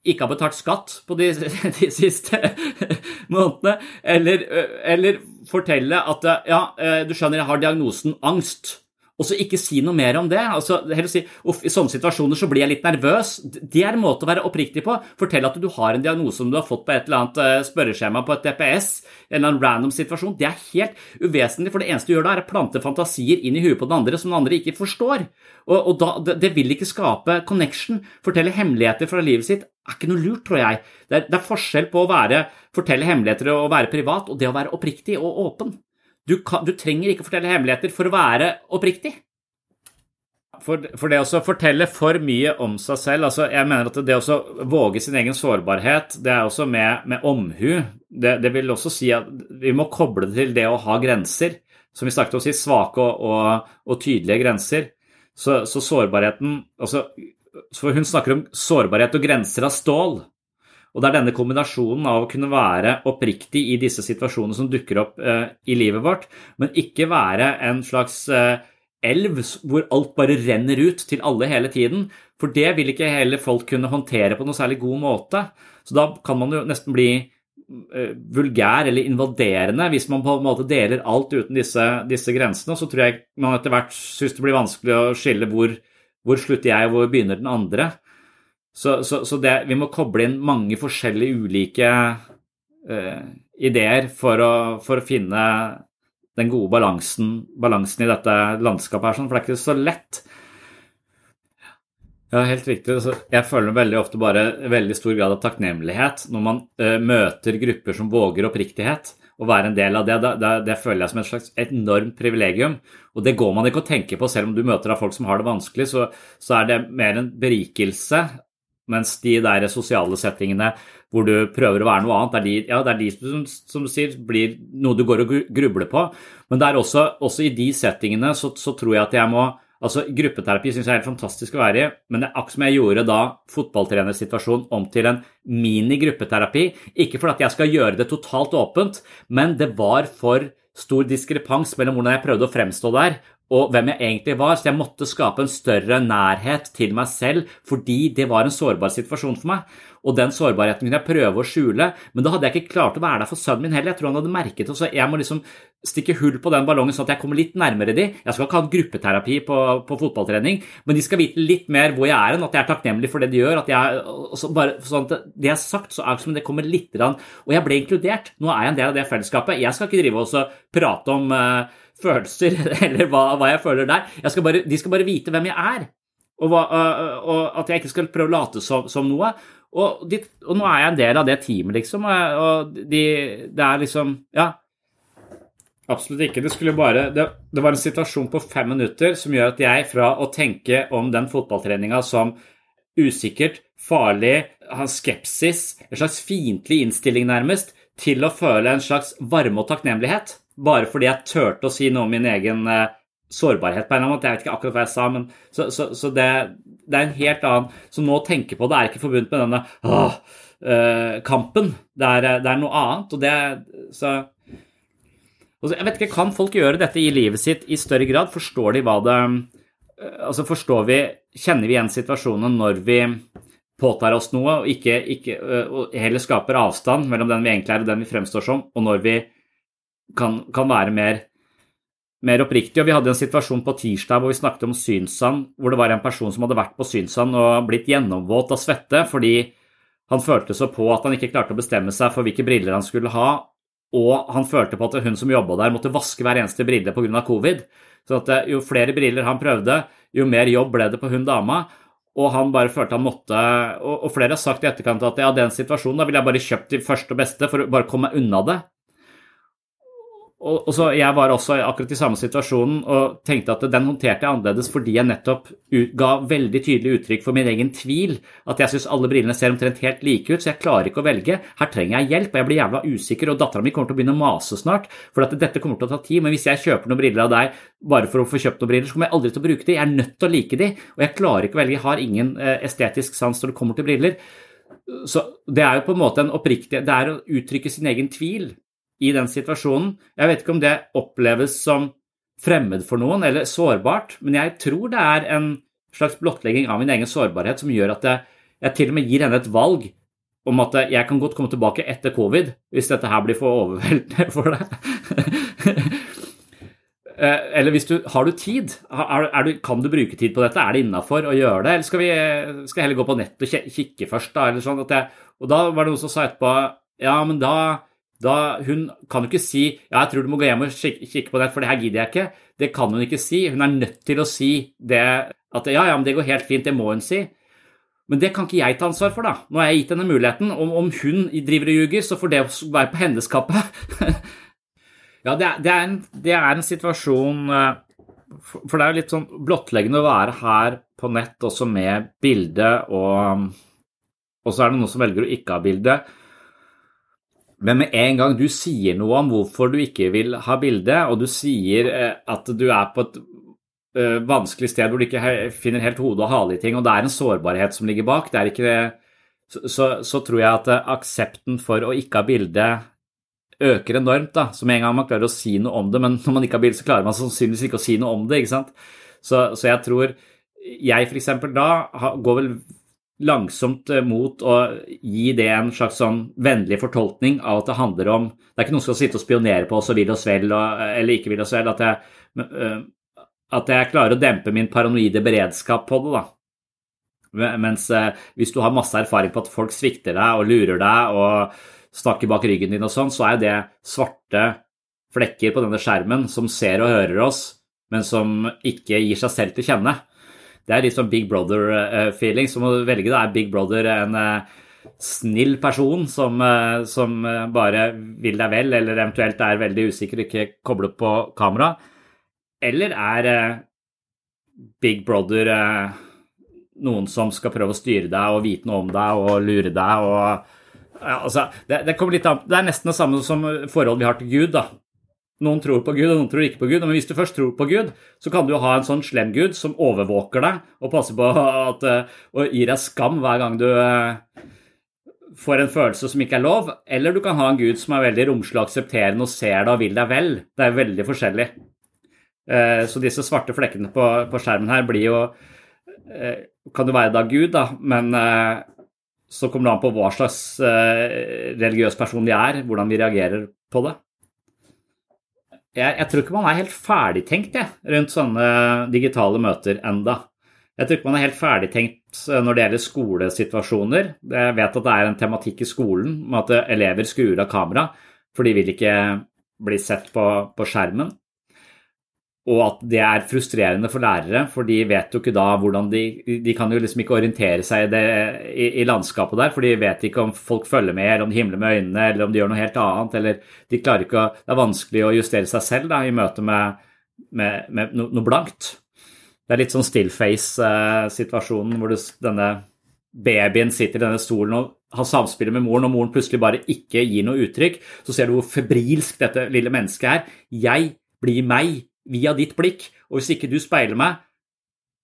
ikke har betalt skatt på de, [laughs] de siste [laughs] månedene, eller, eller fortelle at ja, du skjønner, jeg har diagnosen angst. Og så ikke si noe mer om det. altså heller si, Uff, I sånne situasjoner så blir jeg litt nervøs. Det er en måte å være oppriktig på. Fortell at du har en diagnose som du har fått på et eller annet spørreskjema på et DPS. En eller annen random situasjon. Det er helt uvesentlig, for det eneste du gjør da, er å plante fantasier inn i huet på den andre som den andre ikke forstår. Og, og da, det vil ikke skape connection. Fortelle hemmeligheter fra livet sitt er ikke noe lurt, tror jeg. Det er, det er forskjell på å være, fortelle hemmeligheter og være privat, og det å være oppriktig og åpen. Du, kan, du, trenger ikke fortelle hemmeligheter for å være oppriktig. For, for, det å fortelle for mye om seg selv altså Jeg mener at det å våge sin egen sårbarhet, det er også med, med omhu. Det, det, vil også si at vi må koble det til det å ha grenser. Som vi snakket om sist, svake og, og, og tydelige grenser. Så, så, sårbarheten altså, For hun snakker om sårbarhet og grenser av stål. Og det er denne kombinasjonen av å kunne være oppriktig i disse situasjonene som dukker opp eh, i livet vårt, men ikke være en slags eh, elv hvor alt bare renner ut til alle hele tiden. For det vil ikke heller folk kunne håndtere på noe særlig god måte. Så da kan man jo nesten bli uh, vulgær eller invaderende hvis man på en måte deler alt uten disse, disse grensene. Så tror jeg man etter hvert syns det blir vanskelig å skille hvor, hvor slutter jeg og hvor begynner den andre. Så, så, så det, vi må koble inn mange forskjellige ulike uh, ideer for å, for å finne den gode balansen, balansen, i dette landskapet her, sånn, for det er ikke så lett. Ja, helt riktig. Jeg føler veldig ofte bare veldig stor grad av takknemlighet når man uh, møter grupper som våger oppriktighet. Å være en del av det, det, det, føler jeg som et slags enormt privilegium. Og det går man ikke å tenke på selv om du møter av folk som har det vanskelig. Så, så er det mer en berikelse. Mens de der sosiale settingene hvor du prøver å være noe annet. Det er de, ja, det er de som, som, sier, blir noe du går og grubler på. Men det er også, også i de settingene så, så, tror jeg at jeg må Altså, Gruppeterapi syns jeg er helt fantastisk å være i, men det er akkurat som jeg gjorde da fotballtrenersituasjonen om til en mini-gruppeterapi. Ikke for at jeg skal gjøre det totalt åpent, men det var for stor diskrepans mellom hvordan jeg prøvde å fremstå der, og hvem jeg egentlig var, så jeg måtte skape en større nærhet til meg selv fordi det var en sårbar situasjon for meg. Og den sårbarheten kunne jeg prøve å skjule, men da hadde jeg ikke klart å være der for sønnen min heller. Jeg tror han hadde merket det, så jeg må liksom stikke hull på den ballongen sånn at jeg kommer litt nærmere de. Jeg skal ikke ha gruppeterapi på, på, fotballtrening, men de skal vite litt mer hvor jeg er enn at jeg er takknemlig for det de gjør. at jeg, bare, sånn at Det jeg har sagt, så er det som det kommer litt Og jeg ble inkludert. Nå er jeg en del av det fellesskapet. Jeg skal ikke drive og prate om uh, følelser [laughs] eller hva, hva, jeg føler der. Jeg skal bare, de skal bare vite hvem jeg er. Og, hva, og, at jeg ikke skal prøve å late som, som noe. Og, de, og, nå er jeg en del av det teamet, liksom. Og de, det er liksom Ja. Absolutt ikke. Det, bare, det, det, var en situasjon på fem minutter som gjør at jeg, fra å tenke om den fotballtreninga som usikkert, farlig, ha skepsis, en slags fiendtlig innstilling nærmest, til å føle en slags varme og takknemlighet. Bare fordi jeg turte å si noe om min egen uh, sårbarhet på en eller annen måte. Jeg vet ikke akkurat hva jeg sa, men så, så, så det, det, er en helt annen Så nå å tenke på det er ikke forbundet med denne åh, uh, kampen. Det er, det er, noe annet. og det så jeg vet ikke, Kan folk gjøre dette i livet sitt i større grad? Forstår de hva det eh, Altså, forstår vi Kjenner vi igjen situasjonen når vi påtar oss noe, og, ikke, ikke, eh, og heller skaper avstand mellom den vi egentlig er og den vi fremstår som, og når vi kan, kan være mer, mer oppriktig. Og vi hadde en situasjon på tirsdag hvor vi snakket om Synsand, hvor det var en person som hadde vært på Synsand og blitt gjennomvåt av svette fordi han følte så på at han ikke klarte å bestemme seg for hvilke briller han skulle ha, og han følte på at hun som jobba der, måtte vaske hver eneste brille pga. covid. Så at eh, jo flere briller han prøvde, jo mer jobb ble det på hun dama. Og han bare følte han måtte Og, flere har sagt i etterkant at ja, den situasjonen da ville jeg bare kjøpt de første og beste for å bare komme meg unna det. Og, så Jeg var også akkurat i samme situasjonen og tenkte at den håndterte jeg annerledes fordi jeg nettopp ga veldig tydelig uttrykk for min egen tvil. At jeg syns alle brillene ser omtrent helt like ut, så jeg klarer ikke å velge. Her trenger jeg hjelp, og jeg blir jævla usikker, og dattera mi kommer til å begynne å mase snart. For at dette kommer til å ta tid. Men hvis jeg kjøper noen briller av deg bare for å få kjøpt noen briller, så kommer jeg aldri til å bruke de. Jeg er nødt til å like de, og jeg klarer ikke å velge. Jeg har ingen eh, estetisk sans når det kommer til briller. Så det er jo på en måte en oppriktig Det er å uttrykke sin egen tvil i den situasjonen. Jeg vet ikke om det oppleves som fremmed for noen eller sårbart, men jeg tror det er en slags blottlegging av min egen sårbarhet som gjør at jeg, jeg til og med gir henne et valg om at jeg kan godt komme tilbake etter covid hvis dette her blir for overveldende [laughs] for deg. Eh, eller hvis du Har du tid? Er, er du, kan du bruke tid på dette? Er det innafor å gjøre det? Eller skal vi skal heller gå på nett og kikke først, da? Eller sånn jeg, og da var det noen som sa etterpå Ja, men da da, hun kan jo ikke si ja, jeg tror du må gå hjem og kikke på det, for det her gidder jeg ikke. Det kan hun ikke si. Hun er nødt til å si det at ja, ja, men det går helt fint, det må hun si. Men det kan ikke jeg ta ansvar for, da. Nå har jeg gitt henne muligheten. Om, om hun driver og ljuger, så får det være på hennes kappe. [laughs] ja, det er, det, er en, det er, en, situasjon uh, For det er jo litt sånn blottleggende å være her på nett også med bilde, og, og så er det noen som velger å ikke ha bilde. Men med en gang du sier noe om hvorfor du ikke vil ha bilde, og du sier eh, at du er på et uh, vanskelig sted hvor du ikke finner helt hode og hale i ting, og det er en sårbarhet som ligger bak, det er ikke det, så, så, tror jeg at aksepten for å ikke ha bilde øker enormt. da, Så med en gang man klarer å si noe om det, men når man ikke har bilde, så klarer man sannsynligvis ikke å si noe om det. ikke sant? Så, så jeg tror jeg f.eks. da går vel langsomt eh, mot å gi det en slags sånn vennlig fortolkning av at det handler om Det er ikke noen som skal sitte og spionere på oss og vil oss vel eller ikke vil oss vel. At jeg, eh, at jeg klarer å dempe min paranoide beredskap på det, da. Mens eh, hvis du har masse erfaring på at folk svikter deg og lurer deg og snakker bak ryggen din og sånn, så er det svarte flekker på denne skjermen som ser og hører oss, men som ikke gir seg selv til kjenne. Det er litt sånn Big Brother-feeling. Så må du velge da er Big Brother en eh, snill person som, eh, som, eh, bare vil deg vel, eller eventuelt er veldig usikker og ikke kobler på kamera? Eller er Big Brother noen som skal prøve å styre deg og vite noe om deg og lure deg og ja, altså, det, det, an, det, er nesten det samme som forholdet vi har til Gud. da. Noen tror på Gud, og noen tror ikke på Gud. Men hvis du først tror på Gud, så kan du ha en sånn slem Gud som overvåker deg og passer på at, eh, og gir deg skam hver gang du eh, får en følelse som ikke er lov. Eller du kan ha en Gud som er veldig romslig og aksepterende og ser deg og vil deg vel. Det er veldig forskjellig. Eh, så disse svarte flekkene på, på skjermen her blir jo Kan jo være da Gud, da, men så kommer det an på hva slags religiøs person de er, hvordan vi reagerer på det jeg, jeg, tror ikke man er helt ferdigtenkt jeg, rundt sånne digitale møter enda. Jeg tror ikke man er helt ferdigtenkt eh, når det gjelder skolesituasjoner. Jeg vet at det er en tematikk i skolen med at elever skrur av kamera, for de vil ikke bli sett på, på skjermen og at det er frustrerende for lærere, for de vet jo ikke da hvordan de De kan jo liksom ikke orientere seg i, det, i, i landskapet der, for de vet ikke om folk følger med, eller om de himler med øynene, eller om de gjør noe helt annet, eller de klarer ikke å Det er vanskelig å justere seg selv da, i møte med, med, med no, noe blankt. Det er litt sånn stillface-situasjonen hvor du, denne babyen sitter i denne stolen og har samspillet med moren, og moren plutselig bare ikke gir noe uttrykk. Så ser du hvor febrilsk dette lille mennesket er. Jeg blir meg via ditt blikk, og hvis ikke du speiler meg,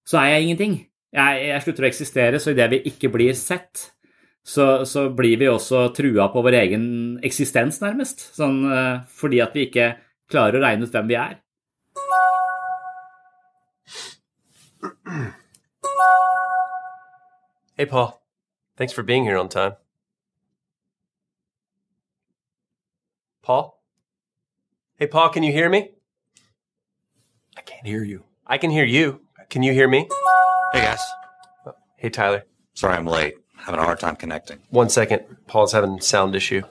så er jeg ingenting. Jeg, jeg slutter å eksistere, så idet vi ikke blir sett, så, så, blir vi også trua på vår egen eksistens, nærmest. Sånn, uh, fordi at vi ikke klarer å regne ut hvem vi er. Hey, Paul. Thanks for being here on time. Paul? Hey, Paul, can you hear me? I can't hear you. I can hear you. Can you hear me? Hey, guys. Hey, Tyler. Sorry I'm late. Having a hard time connecting. One second. Paul's having sound issue.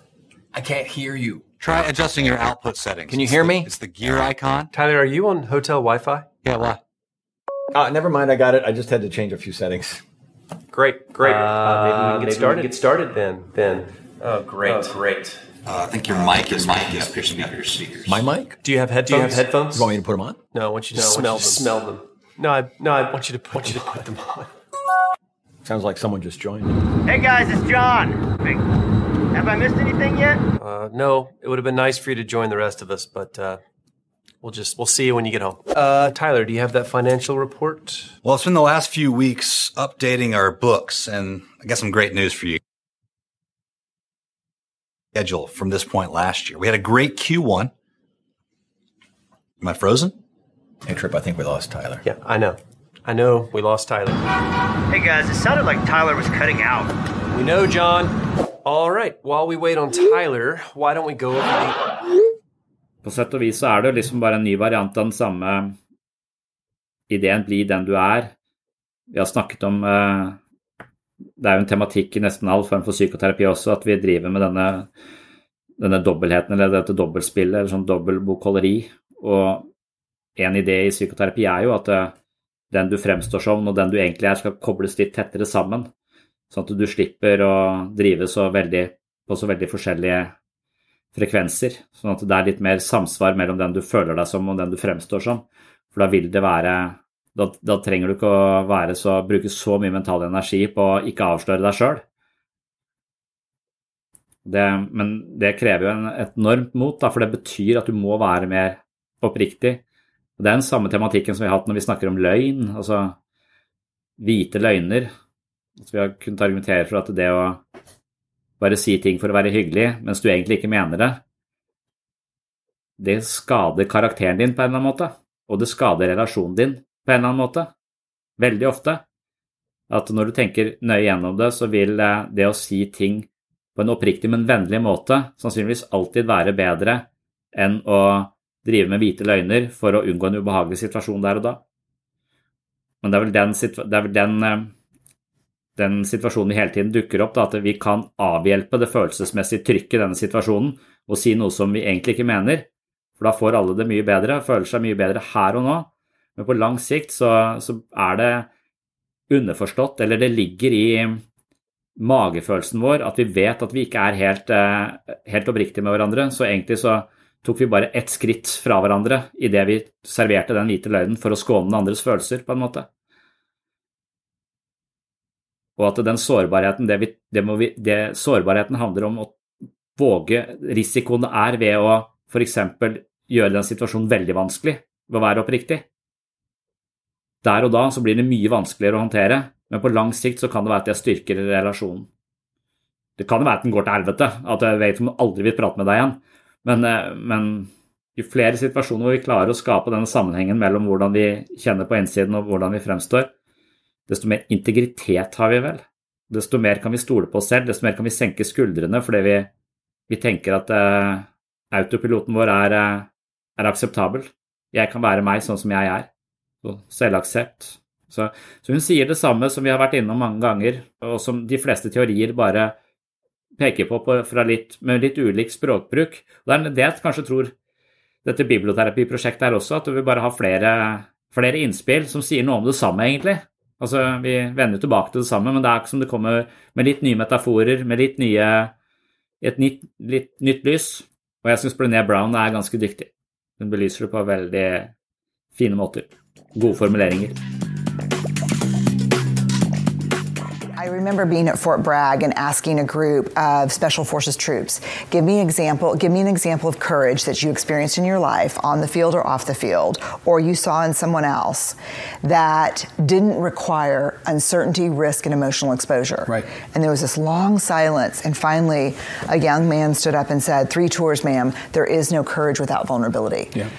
I can't hear you. Try adjusting your output settings. Can you hear me? It's the gear icon. Tyler, are you on hotel Wi Fi? Yeah, why? Uh, never mind. I got it. I just had to change a few settings. Great, great. Uh, uh, maybe we can get started. get started then. Then. Oh, great, oh, great. Uh, I think your mic is mic is picking up your speakers. My mic? Do you have headphones? Do you have headphones? You want me to put them on? No, I want you to no, smell them. Smell them. No, I no, I want you to put, [laughs] want you to put them on. Sounds like someone just joined. Hey guys, it's John. Have I missed anything yet? Uh, no, it would have been nice for you to join the rest of us, but uh, we'll just we'll see you when you get home. Uh, Tyler, do you have that financial report? Well, it's been the last few weeks updating our books, and I got some great news for you schedule from this point last year. We had a great Q1. Am I frozen? Hey, Trip, I think we lost Tyler. Yeah, I know. I know we lost Tyler. Hey, guys, it sounded like Tyler was cutting out. We know, John. All right, while we wait on Tyler, why don't we go over the... På sett og vis så er det liksom bare en ny variant av den samme ideen 'bli den du er'. Vi har snakket om uh, det er jo en tematikk i nesten all form for psykoterapi også, at vi driver med denne, denne dobbeltheten eller dette dobbeltspillet, eller sånn dobbeltbokholderi. Og en idé i psykoterapi er jo at eh, den du fremstår som og den du egentlig er, skal kobles litt tettere sammen. Sånn at du slipper å drive så veldig, på så veldig forskjellige frekvenser. Sånn at det er litt mer samsvar mellom den du føler deg som og den du fremstår som. For da vil det være Da, da trenger du ikke å så, bruke så mye mental energi på å ikke avsløre deg sjøl. Men det krever jo en, et enormt mot, da, for det betyr at du må være mer oppriktig. Det er den samme tematikken som vi har hatt når vi snakker om løgn, altså hvite løgner. Altså, vi har kunnet argumentere for at det å bare si ting for å være hyggelig, mens du egentlig ikke mener det, det skader karakteren din på en eller annen måte, og det skader relasjonen din på en eller annen måte. Veldig ofte. At når du tenker nøye gjennom det, så vil eh, det å si ting på en oppriktig, men vennlig måte sannsynligvis alltid være bedre enn å drive med hvite løgner for å unngå en ubehagelig situasjon der og da. Men det er vel den, det er vel den, eh, den situasjonen vi hele tiden dukker opp, da, at vi kan avhjelpe det følelsesmessige trykket i denne situasjonen og si noe som vi egentlig ikke mener. For da får alle det mye bedre, føler seg mye bedre her og nå. Men på lang sikt så, så er det underforstått, eller det ligger i magefølelsen vår at vi vet at vi ikke er helt, eh, helt oppriktige med hverandre. Så egentlig så tok vi bare ett skritt fra hverandre idet vi serverte den hvite løgnen for å skåne den andres følelser, på en måte. Og at den sårbarheten, det vi, det vi, det, sårbarheten handler om å våge Risikoen er ved å f.eks. gjøre den situasjonen veldig vanskelig ved å være oppriktig. Der og da så blir det mye vanskeligere å håndtere, men på lang sikt så kan det være at jeg styrker relasjonen. Det kan være at den går til helvete, at jeg vet om jeg aldri vil prate med deg igjen, men, eh, men jo flere situasjoner hvor vi klarer å skape denne sammenhengen mellom hvordan vi kjenner på innsiden og hvordan vi fremstår, desto mer integritet har vi vel. Desto mer kan vi stole på oss selv, desto mer kan vi senke skuldrene fordi vi, vi tenker at uh, autopiloten vår er, uh, er, akseptabel. Jeg kan være meg sånn som jeg er. Selvaksept. Så, så, hun sier det samme som vi har vært innom mange ganger, og som de fleste teorier bare peker på, på litt, med litt ulik språkbruk. Og det er det jeg kanskje tror dette biblioterapiprosjektet er også, at du vil bare ha flere, flere innspill som sier noe om det samme, egentlig. Altså, Vi vender tilbake til det samme, men det er ikke som det kommer med litt nye metaforer, med litt nye, et nytt, litt nytt lys. Og jeg syns Brené Brown er ganske dyktig. Hun belyser det på veldig fine måter. Gode formuleringer. I remember being at Fort Bragg and asking a group of Special Forces troops, give me an example, give me an example of courage that you experienced in your life on the field or off the field, or you saw in someone else that didn't require uncertainty, risk, and emotional exposure. Right. And there was this long silence, and finally a young man stood up and said, Three tours, ma'am, there is no courage without vulnerability. Yeah.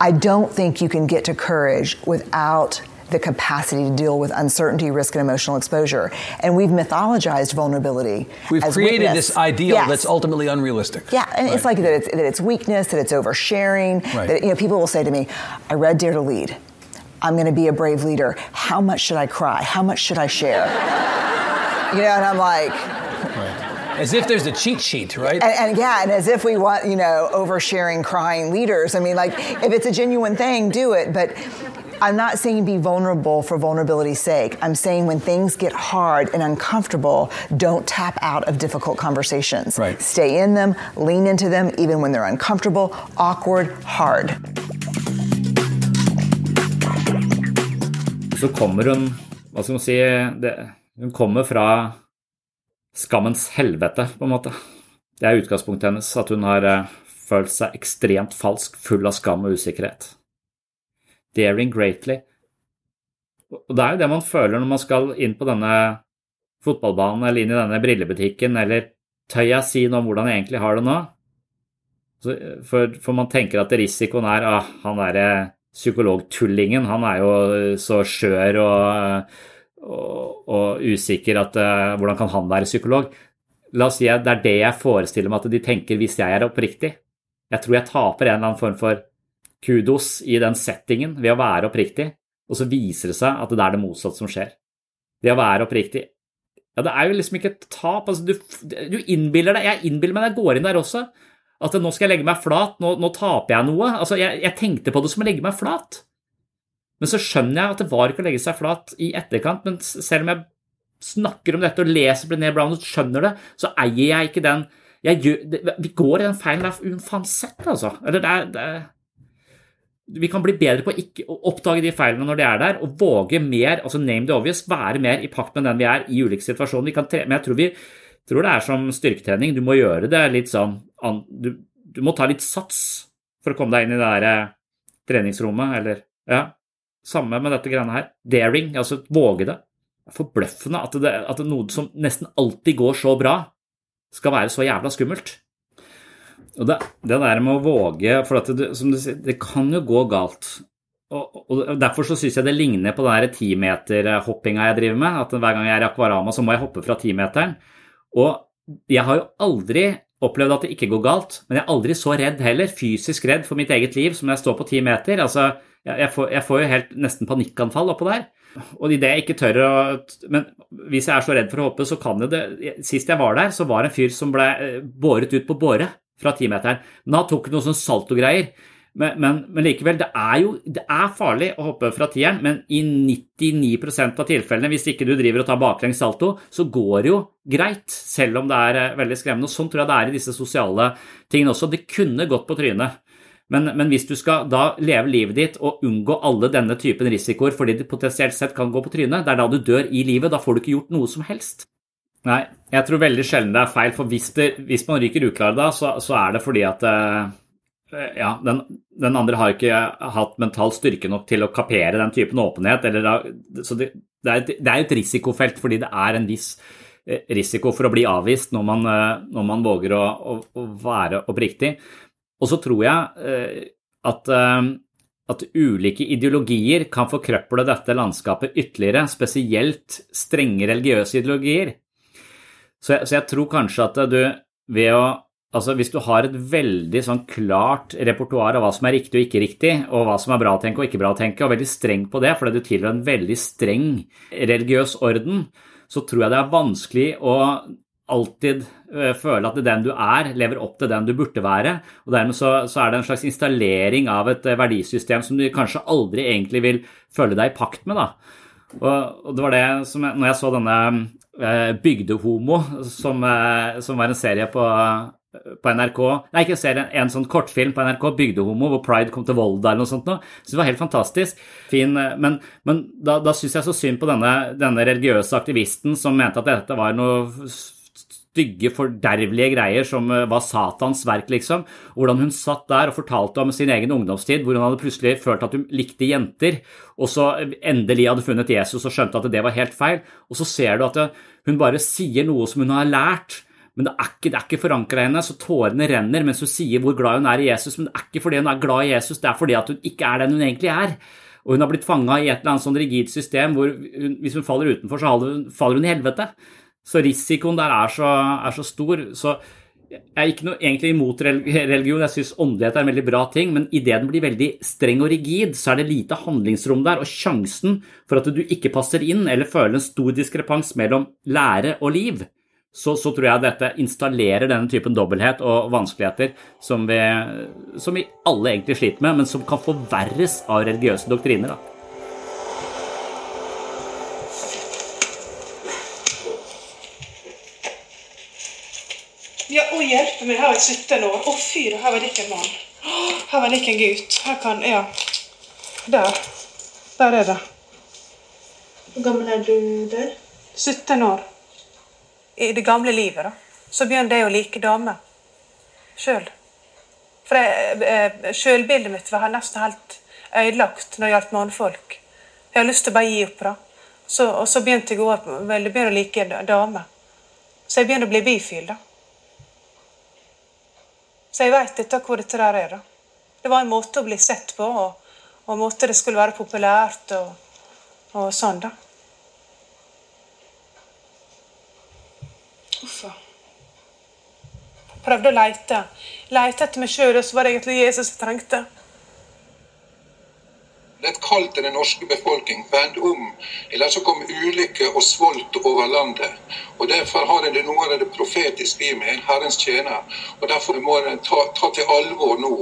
I don't think you can get to courage without the capacity to deal with uncertainty, risk, and emotional exposure. And we've mythologized vulnerability. We've created weakness. this ideal yes. that's ultimately unrealistic. Yeah, and right. it's like that it's, that it's weakness, that it's oversharing. Right. That you know, people will say to me, "I read Dare to Lead. I'm going to be a brave leader. How much should I cry? How much should I share?" [laughs] you know, and I'm like. [laughs] As if there's a cheat sheet, right? And, and, yeah, and as if we want, you know, oversharing, crying leaders. I mean, like, if it's a genuine thing, do it. But I'm not saying be vulnerable for vulnerability's sake. I'm saying when things get hard and uncomfortable, don't tap out of difficult conversations. Right. Stay in them, lean into them, even when they're uncomfortable, awkward, hard. Så kommer hun, hva skal man si, det, hun kommer fra skammens helvete, på en måte. Det er utgangspunktet hennes, at hun har uh, følt seg ekstremt falsk, full av skam og usikkerhet. Daring greatly. Og det er jo det man føler når man skal inn på denne fotballbanen eller inn i denne brillebutikken, eller tør jeg si noe om hvordan jeg egentlig har det nå? For, for man tenker at risikoen er ah, han derre psykologtullingen, han er jo så skjør og, og, og usikker at uh, hvordan kan han være psykolog? La oss si at det er det jeg forestiller meg at de tenker hvis jeg er oppriktig. Jeg tror jeg taper en eller annen form for kudos i den settingen ved å være oppriktig, og så viser det seg at det er det motsatte som skjer. Det å være oppriktig Ja, det er jo liksom ikke et tap. Altså, du, du innbiller deg Jeg innbiller meg jeg går inn der også. At nå skal jeg legge meg flat, nå, nå taper jeg noe. Altså, jeg, jeg, tenkte på det som å legge meg flat. Men så skjønner jeg at det var ikke å legge seg flat i etterkant. Men selv om jeg snakker om dette og leser Brené Brown og skjønner det, så eier jeg ikke den jeg gjør, det, Vi går i den feilen der uansett, altså. Eller det det vi kan bli bedre på å oppdage de feilene når de er der, og våge mer, altså name the obvious, være mer i pakt med den vi er i ulike situasjoner. Men jeg tror, vi, tror det er som styrketrening. Du må gjøre det litt sånn du, du, må ta litt sats for å komme deg inn i det der eh, treningsrommet, eller Ja, samme med dette greiene her. Daring, altså våge det. Forbløffende at, det, at det noe som nesten alltid går så bra, skal være så jævla skummelt. Og det, det der med å våge For det, som du sier, det kan jo gå galt. Og, og Derfor så syns jeg det ligner på den timeterhoppinga jeg driver med. At hver gang jeg er i Akvarama, så må jeg hoppe fra timeteren. Og jeg har jo aldri opplevd at det ikke går galt, men jeg er aldri så redd heller, fysisk redd for mitt eget liv som når jeg står på ti meter. Altså, jeg, får, jeg får jo helt nesten panikkanfall oppå der. Og idet jeg ikke tør å Men hvis jeg er så redd for å hoppe, så kan jo det Sist jeg var der, så var det en fyr som ble eh, båret ut på båre fra timeteren. Men han tok noe sånn saltogreier. Men, men, men, likevel, det er jo det er farlig å hoppe fra tieren, men i 99% av tilfellene, hvis ikke du driver og tar baklengs salto, så går det jo greit, selv om det er eh, veldig skremmende. Og Sånn tror jeg det er i disse sosiale tingene også. Det kunne gått på trynet. Men, men, hvis du skal da leve livet ditt og unngå alle denne typen risikoer fordi det potensielt sett kan gå på trynet, det er da du dør i livet. Da får du ikke gjort noe som helst. Nei, jeg tror veldig sjelden det er feil, for hvis, det, hvis man ryker uklar da, så, så, er det fordi at uh, ja, den, den, andre har ikke hatt mental styrke nok til å kapere den typen åpenhet. Eller, så det, det, er et, et risikofelt fordi det er en viss eh, risiko for å bli avvist når man, uh, når man våger å, å, å være oppriktig. Og så tror jeg at at ulike ideologier kan forkrøple dette landskapet ytterligere, spesielt strenge religiøse ideologier. Så jeg, så jeg, tror kanskje at du ved å Altså Hvis du har et veldig sånn klart repertoar av hva som er riktig og ikke riktig, og hva som er bra å tenke og ikke bra å tenke, og veldig streng på det fordi du tilhører en veldig streng religiøs orden, så tror jeg det er vanskelig å alltid eh, føle at den du er, lever opp til den du burde være. og Dermed så, så er det en slags installering av et eh, verdisystem som du kanskje aldri egentlig vil føle deg i pakt med. da. Og, det var det som jeg, når jeg så denne Eh, Bygdehomo, som, som, var en serie på, på NRK Nei, ikke en serie, en sånn kortfilm på NRK, Bygdehomo, hvor Pride kom til Volda eller noe sånt. Noe. Så det var helt fantastisk. Fin, eh, men, men da, da syns jeg så synd på denne, denne religiøse aktivisten som mente at dette var noe stygge, fordervelige greier som eh, var Satans verk, liksom. Hvordan hun satt der og fortalte om sin egen ungdomstid, hvor hun hadde plutselig følt at hun likte jenter, og så endelig hadde funnet Jesus og skjønte at det var helt feil. Og så ser du at hun bare sier noe som hun har lært. Men det er ikke, det ikke forankra i henne, så tårene renner mens hun sier hvor glad hun er i Jesus. Men det er ikke fordi hun er glad i Jesus, det er fordi hun ikke er den hun egentlig er. Og hun har blitt fanga i et eller annet sånn rigid system hvor hun, hvis hun faller utenfor, så faller hun i helvete. Så risikoen der er så, er så stor. Så jeg er ikke noe egentlig imot religion, jeg syns åndelighet er en veldig bra ting, men idet den blir veldig streng og rigid, så er det lite handlingsrom der, og sjansen for at du ikke passer inn eller føler en stor diskrepans mellom lære og liv, så, så tror jeg dette installerer denne typen dobbelthet og vanskeligheter som vi, som vi alle egentlig sliter med, men som kan forverres av religiøse doktriner. da. Ja, å hjelpe meg, her har jeg 17 år. Å fy, her var det ikke en mann. Her var det ikke en gutt. Her kan Ja. Der. Der er det. Hvor gammel er du der? 17 år. I det gamle livet, da. Så begynte jeg å like damer. Sjøl. For eh, sjølbildet mitt var nesten helt ødelagt når det gjaldt mannfolk. Jeg har lyst til å bare gi opp. da. Så, og så begynte jeg å, begynte å like damer. Så jeg begynte å bli bifil. da. Så jeg veit dette hvor dette der er. da. Det var en måte å bli sett på, og, og en måte det skulle være populært og, og sånn, da. Uffa. Prøvde å leite. Leite etter meg sjøl, og så var det egentlig Jesus jeg trengte. Det er et kall til den norske befolkning. Vend om, eller så kommer ulykke og svolt over landet. Og Derfor har en noe av det profetiske i meg, en Herrens tjener. Og Derfor må en ta, ta, til alvor nå,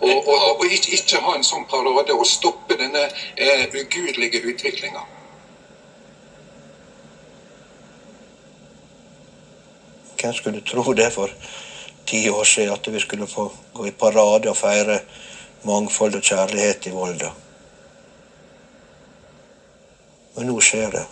og, og, og ikke, ikke, ha en sånn parade og stoppe denne eh, ugudelige utviklinga. Hvem skulle tro det for ti år siden, at vi skulle få gå i parade og feire mangfold og kjærlighet i Volda. Men nå skjer det.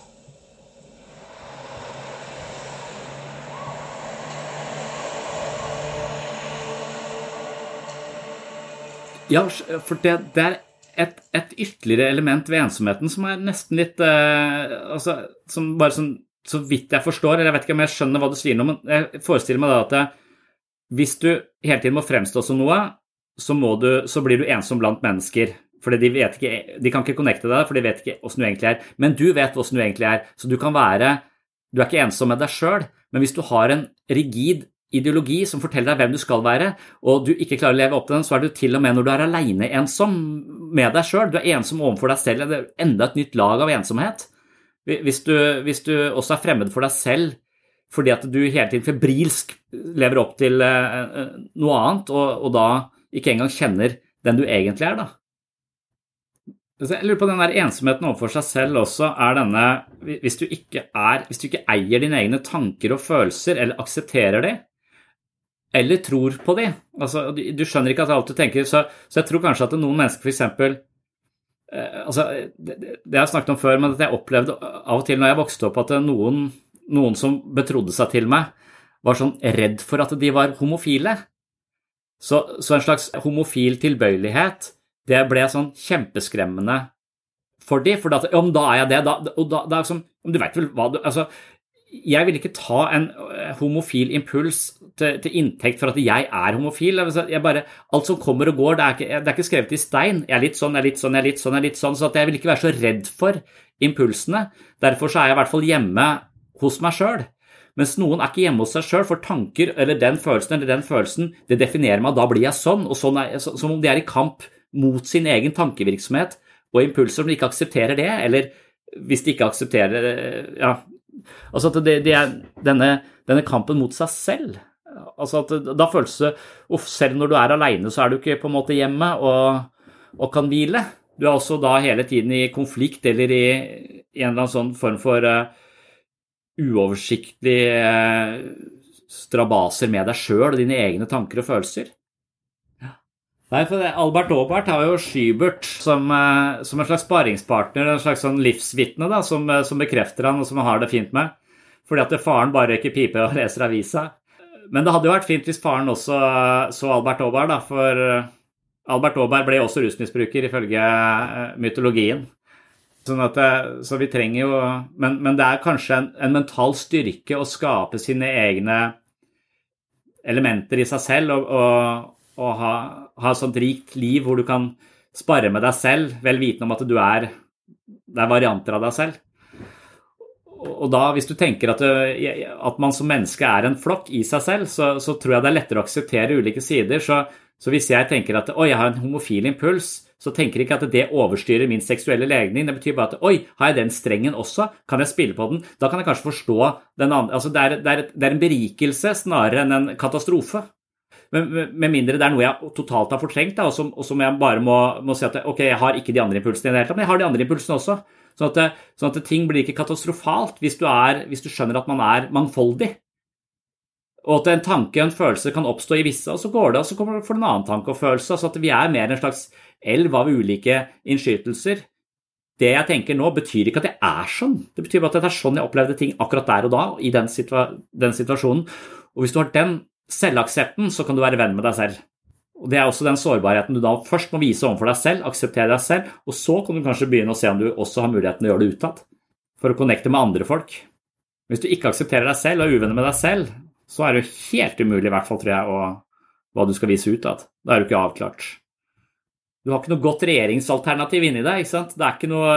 Ja, for det, det er et, et, ytterligere element ved ensomheten som er nesten litt eh, altså, som bare sånn, Så vidt jeg forstår, eller jeg vet ikke om jeg skjønner hva du sier nå, men jeg forestiller meg da at det, hvis du hele tiden må fremstå som noe, så, du, så blir du ensom blant mennesker. Fordi de, vet ikke, de kan ikke connecte deg, for de vet ikke åssen du egentlig er. Men du vet åssen du egentlig er, så du kan være Du er ikke ensom med deg sjøl, men hvis du har en rigid ideologi som forteller deg hvem du skal være, og du ikke klarer å leve opp til den, så er du til og med når du er aleine ensom med deg sjøl. Du er ensom overfor deg selv. Det er enda et nytt lag av ensomhet. Hvis du, hvis du også er fremmed for deg selv fordi at du hele tiden febrilsk lever opp til eh, eh, noe annet, og, og da ikke engang kjenner den du egentlig er, da. Jeg lurer på den der ensomheten overfor seg selv også er denne Hvis du er Hvis du ikke eier dine egne tanker og følelser, eller aksepterer de, eller tror på de. Altså, du skjønner ikke at alt du tenker. Så, så jeg tror kanskje at noen mennesker f.eks. Eh, altså, det, det har jeg snakket om før, men at jeg opplevde av og til når jeg vokste opp, at noen, noen som betrodde seg til meg, var sånn redd for at de var homofile. Så, så en slags homofil tilbøyelighet, det ble sånn kjempeskremmende for de, for da er jeg det, da, og da, da liksom, Du veit vel hva du altså, jeg vil ikke ta en eh, homofil impuls til, til, inntekt for at jeg er homofil. Jeg bare, alt som kommer og går, det er, ikke, det er, ikke, skrevet i stein. Jeg er litt sånn, jeg er litt sånn, jeg er litt sånn. jeg er litt sånn, Så jeg vil ikke være så redd for impulsene. Derfor så er jeg i hvert fall hjemme hos meg sjøl. Mens noen er ikke hjemme hos seg sjøl, for tanker eller den følelsen eller den følelsen, det definerer meg, da blir jeg sånn. og sånn er, Som om de er i kamp mot sin egen tankevirksomhet og impulser som de ikke aksepterer det, eller hvis de ikke aksepterer ja, Altså at det, det er denne, denne, kampen mot seg selv. Altså at Da føles det uff, Selv når du er aleine, så er du ikke på en måte hjemme og, og, kan hvile. Du er også da hele tiden i konflikt eller i, i en eller annen sånn form for uh, uoversiktlig uh, strabaser med deg sjøl og dine egne tanker og følelser. Nei, for det, Albert Aabert har jo Skybert som, eh, som, en slags sparingspartner, en slags sånn livsvitne da, som, eh, som, bekrefter han og som han har det fint med. Fordi at faren bare røyker pipe og [laughs] leser avisa. Men det hadde jo vært fint hvis faren også så Albert Aabert, da, for eh, Albert Aabert ble også rusmisbruker ifølge mytologien. Sånn at, så vi trenger jo Men, men det er kanskje en, en mental styrke å skape sine egne elementer i seg selv og, og å ha, ha et sånt rikt liv hvor du kan spare med deg selv, vel vitende om at du er det er varianter av deg selv. Og da, hvis du tenker at, at man som menneske er en flokk i seg selv, så, så tror jeg det er lettere å akseptere ulike sider. Så, så hvis jeg tenker at oi, jeg har en homofil impuls, så tenker jeg ikke at det overstyrer min seksuelle legning. Det betyr bare at oi, har jeg den strengen også? Kan jeg spille på den? Da kan jeg kanskje forstå den andre altså det, er, det, er, det er en berikelse snarere enn en katastrofe. Med mindre det er noe jeg totalt har fortrengt, da, og, som, og, som, jeg bare må, må, si at ok, jeg har ikke de andre impulsene i det hele tatt, men jeg har de andre impulsene også. Sånn at, sånn at ting blir ikke katastrofalt hvis du, er, hvis du, skjønner at man er mangfoldig. Og at en tanke og en følelse kan oppstå i visse, og så går det, og så kommer det for en annen tanke og følelse. Altså at vi er mer en slags elv av ulike innskytelser. Det jeg tenker nå, betyr ikke at jeg er sånn. Det betyr bare at det er sånn jeg opplevde ting akkurat der og da, i den, situa den situasjonen. Og hvis du har den selvaksepten, så kan du være venn med deg selv. Og Det er også den sårbarheten du da først må vise overfor deg selv, akseptere deg selv, og så kan du kanskje begynne å se om du også har muligheten til å gjøre det utad, for å connecte med andre folk. Hvis du ikke aksepterer deg selv og er uvenner med deg selv, så er det jo helt umulig, i hvert fall, tror jeg, å, hva du skal vise utad. Da er du ikke avklart. Du har ikke noe godt regjeringsalternativ inni deg. ikke sant? Det er ikke noe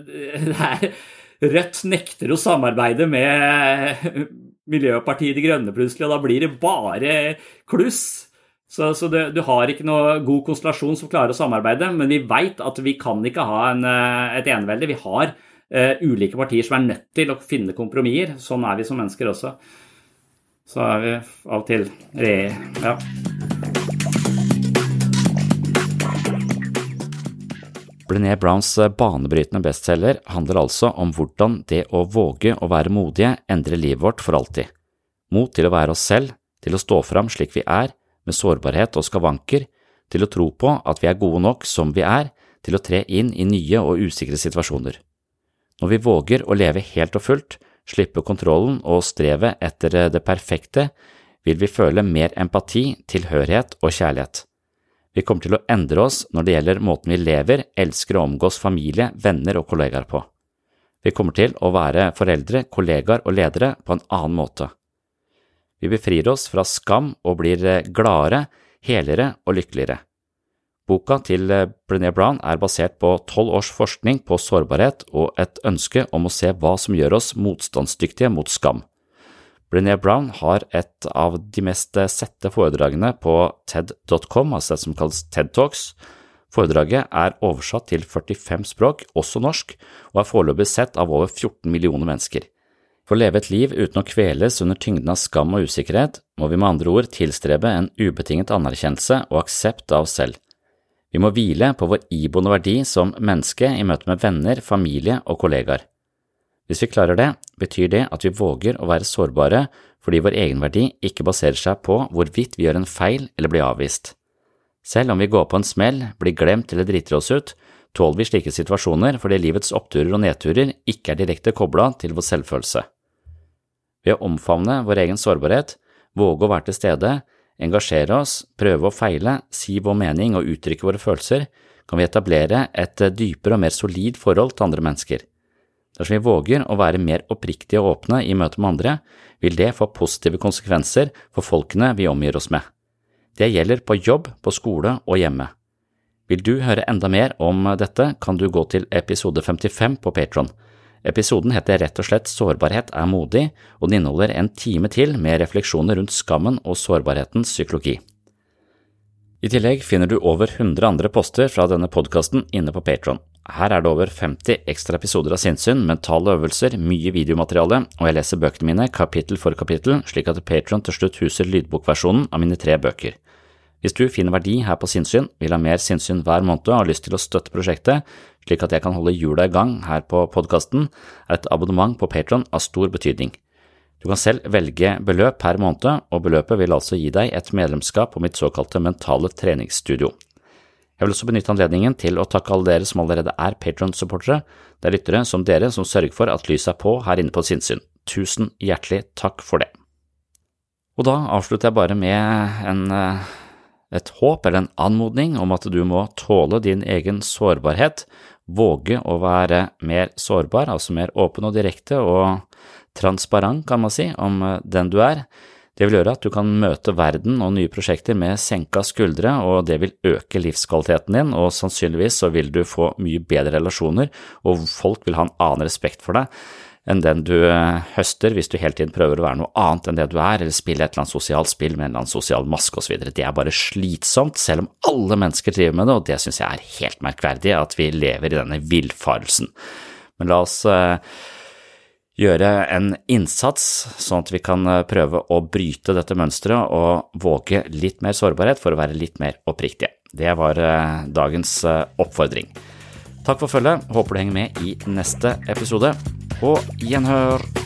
[laughs] det er, Rødt nekter å samarbeide med Miljøpartiet De Grønne plutselig, og da blir det bare kluss. Så, så du, du, har ikke noe god konstellasjon som klarer å samarbeide, men vi veit at vi kan ikke ha en, eh, et enevelde. Vi har uh, ulike partier som er nødt til å finne kompromisser. Sånn er vi som mennesker også. Så er vi av og til re... Ja. Brené Browns eh, banebrytende bestselger handler altså om hvordan det å våge å være modige endrer livet vårt for alltid. Mot til å være oss selv, til å stå fram slik vi er, med sårbarhet og skavanker, til å tro på at vi er gode nok som vi er, til å tre inn i nye og usikre situasjoner. Når vi våger å leve helt og fullt, slippe kontrollen og strevet etter det perfekte, vil vi føle mer empati, tilhørighet og kjærlighet. Vi kommer til å endre oss når det gjelder måten vi lever, elsker og omgås familie, venner og kollegaer på. Vi kommer til å være foreldre, kollegaer og ledere på en annen måte. Vi befrir oss fra skam og blir gladere, helere og lykkeligere. Boka til Brené Brown er basert på tolv års forskning på sårbarhet og et ønske om å se hva som gjør oss motstandsdyktige mot skam. Brené Brown har et av de mest sette foredragene på TED.com, altså det som kalles TED Talks. Foredraget er oversatt til 45 språk, også norsk, og er foreløpig sett av over 14 millioner mennesker. For å leve et liv uten å kveles under tyngden av skam og usikkerhet, må vi med andre ord tilstrebe en ubetinget anerkjennelse og aksept av oss selv. Vi må hvile på vår iboende verdi som menneske i møte med venner, familie og kollegaer. Hvis vi klarer det, betyr det at vi våger å være sårbare fordi vår egenverdi ikke baserer seg på hvorvidt vi gjør en feil eller blir avvist. Selv om vi går på en smell, blir glemt eller driter oss ut, tåler vi slike situasjoner fordi livets oppturer og nedturer ikke er direkte kobla til vår selvfølelse. Ved å omfavne vår egen sårbarhet, våge å være til stede, engasjere oss, prøve å feile, si vår mening og uttrykke våre følelser, kan vi etablere et dypere og mer solid forhold til andre mennesker. Dersom vi våger å være mer oppriktige og åpne i møte med andre, vil det få positive konsekvenser for folkene vi omgir oss med. Det gjelder på jobb, på skole og hjemme. Vil du høre enda mer om dette, kan du gå til episode 55 på Patron. Episoden heter rett og slett Sårbarhet er modig, og den inneholder en time til med refleksjoner rundt skammen og sårbarhetens psykologi. I tillegg finner du over 100 andre poster fra denne podkasten inne på Patron. Her er det over 50 ekstra episoder av sinnssyn, mentale øvelser, mye videomateriale, og jeg leser bøkene mine kapittel for kapittel, slik at Patron til slutt huser lydbokversjonen av mine tre bøker. Hvis du finner verdi her på sinnssyn, vil ha mer sinnssyn hver måned og har lyst til å støtte prosjektet, slik at jeg kan holde hjula i gang her på podkasten, er et abonnement på Patron av stor betydning. Du kan selv velge beløp per måned, og beløpet vil altså gi deg et medlemskap på mitt såkalte mentale treningsstudio. Jeg vil også benytte anledningen til å takke alle dere som allerede er Patron-supportere. Det er lyttere som dere som sørger for at lyset er på her inne på sinnssyn. Tusen hjertelig takk for det. Og da avslutter jeg bare med en, et håp eller en anmodning om at du må tåle din egen sårbarhet, våge å være mer sårbar, altså mer åpen og direkte og transparent, kan man si, om den du er. Det vil gjøre at du kan møte verden og nye prosjekter med senka skuldre, og det vil øke livskvaliteten din, og sannsynligvis så vil du få mye bedre relasjoner, og folk vil ha en annen respekt for deg enn den du eh, høster hvis du hele tiden prøver å være noe annet enn det du er, eller spille et eller annet sosialt spill med en eller annen sosial maske osv. Det er bare slitsomt, selv om alle mennesker driver med det, og det synes jeg er helt merkverdig at vi lever i denne villfarelsen. Men la oss uh, gjøre en innsats, sånn at vi kan eh, prøve å bryte dette mønsteret og våge litt mer sårbarhet for å være litt mer oppriktige. Det var eh, dagens eh, oppfordring. Takk for følget, håper du henger med i neste episode, og gjenhør!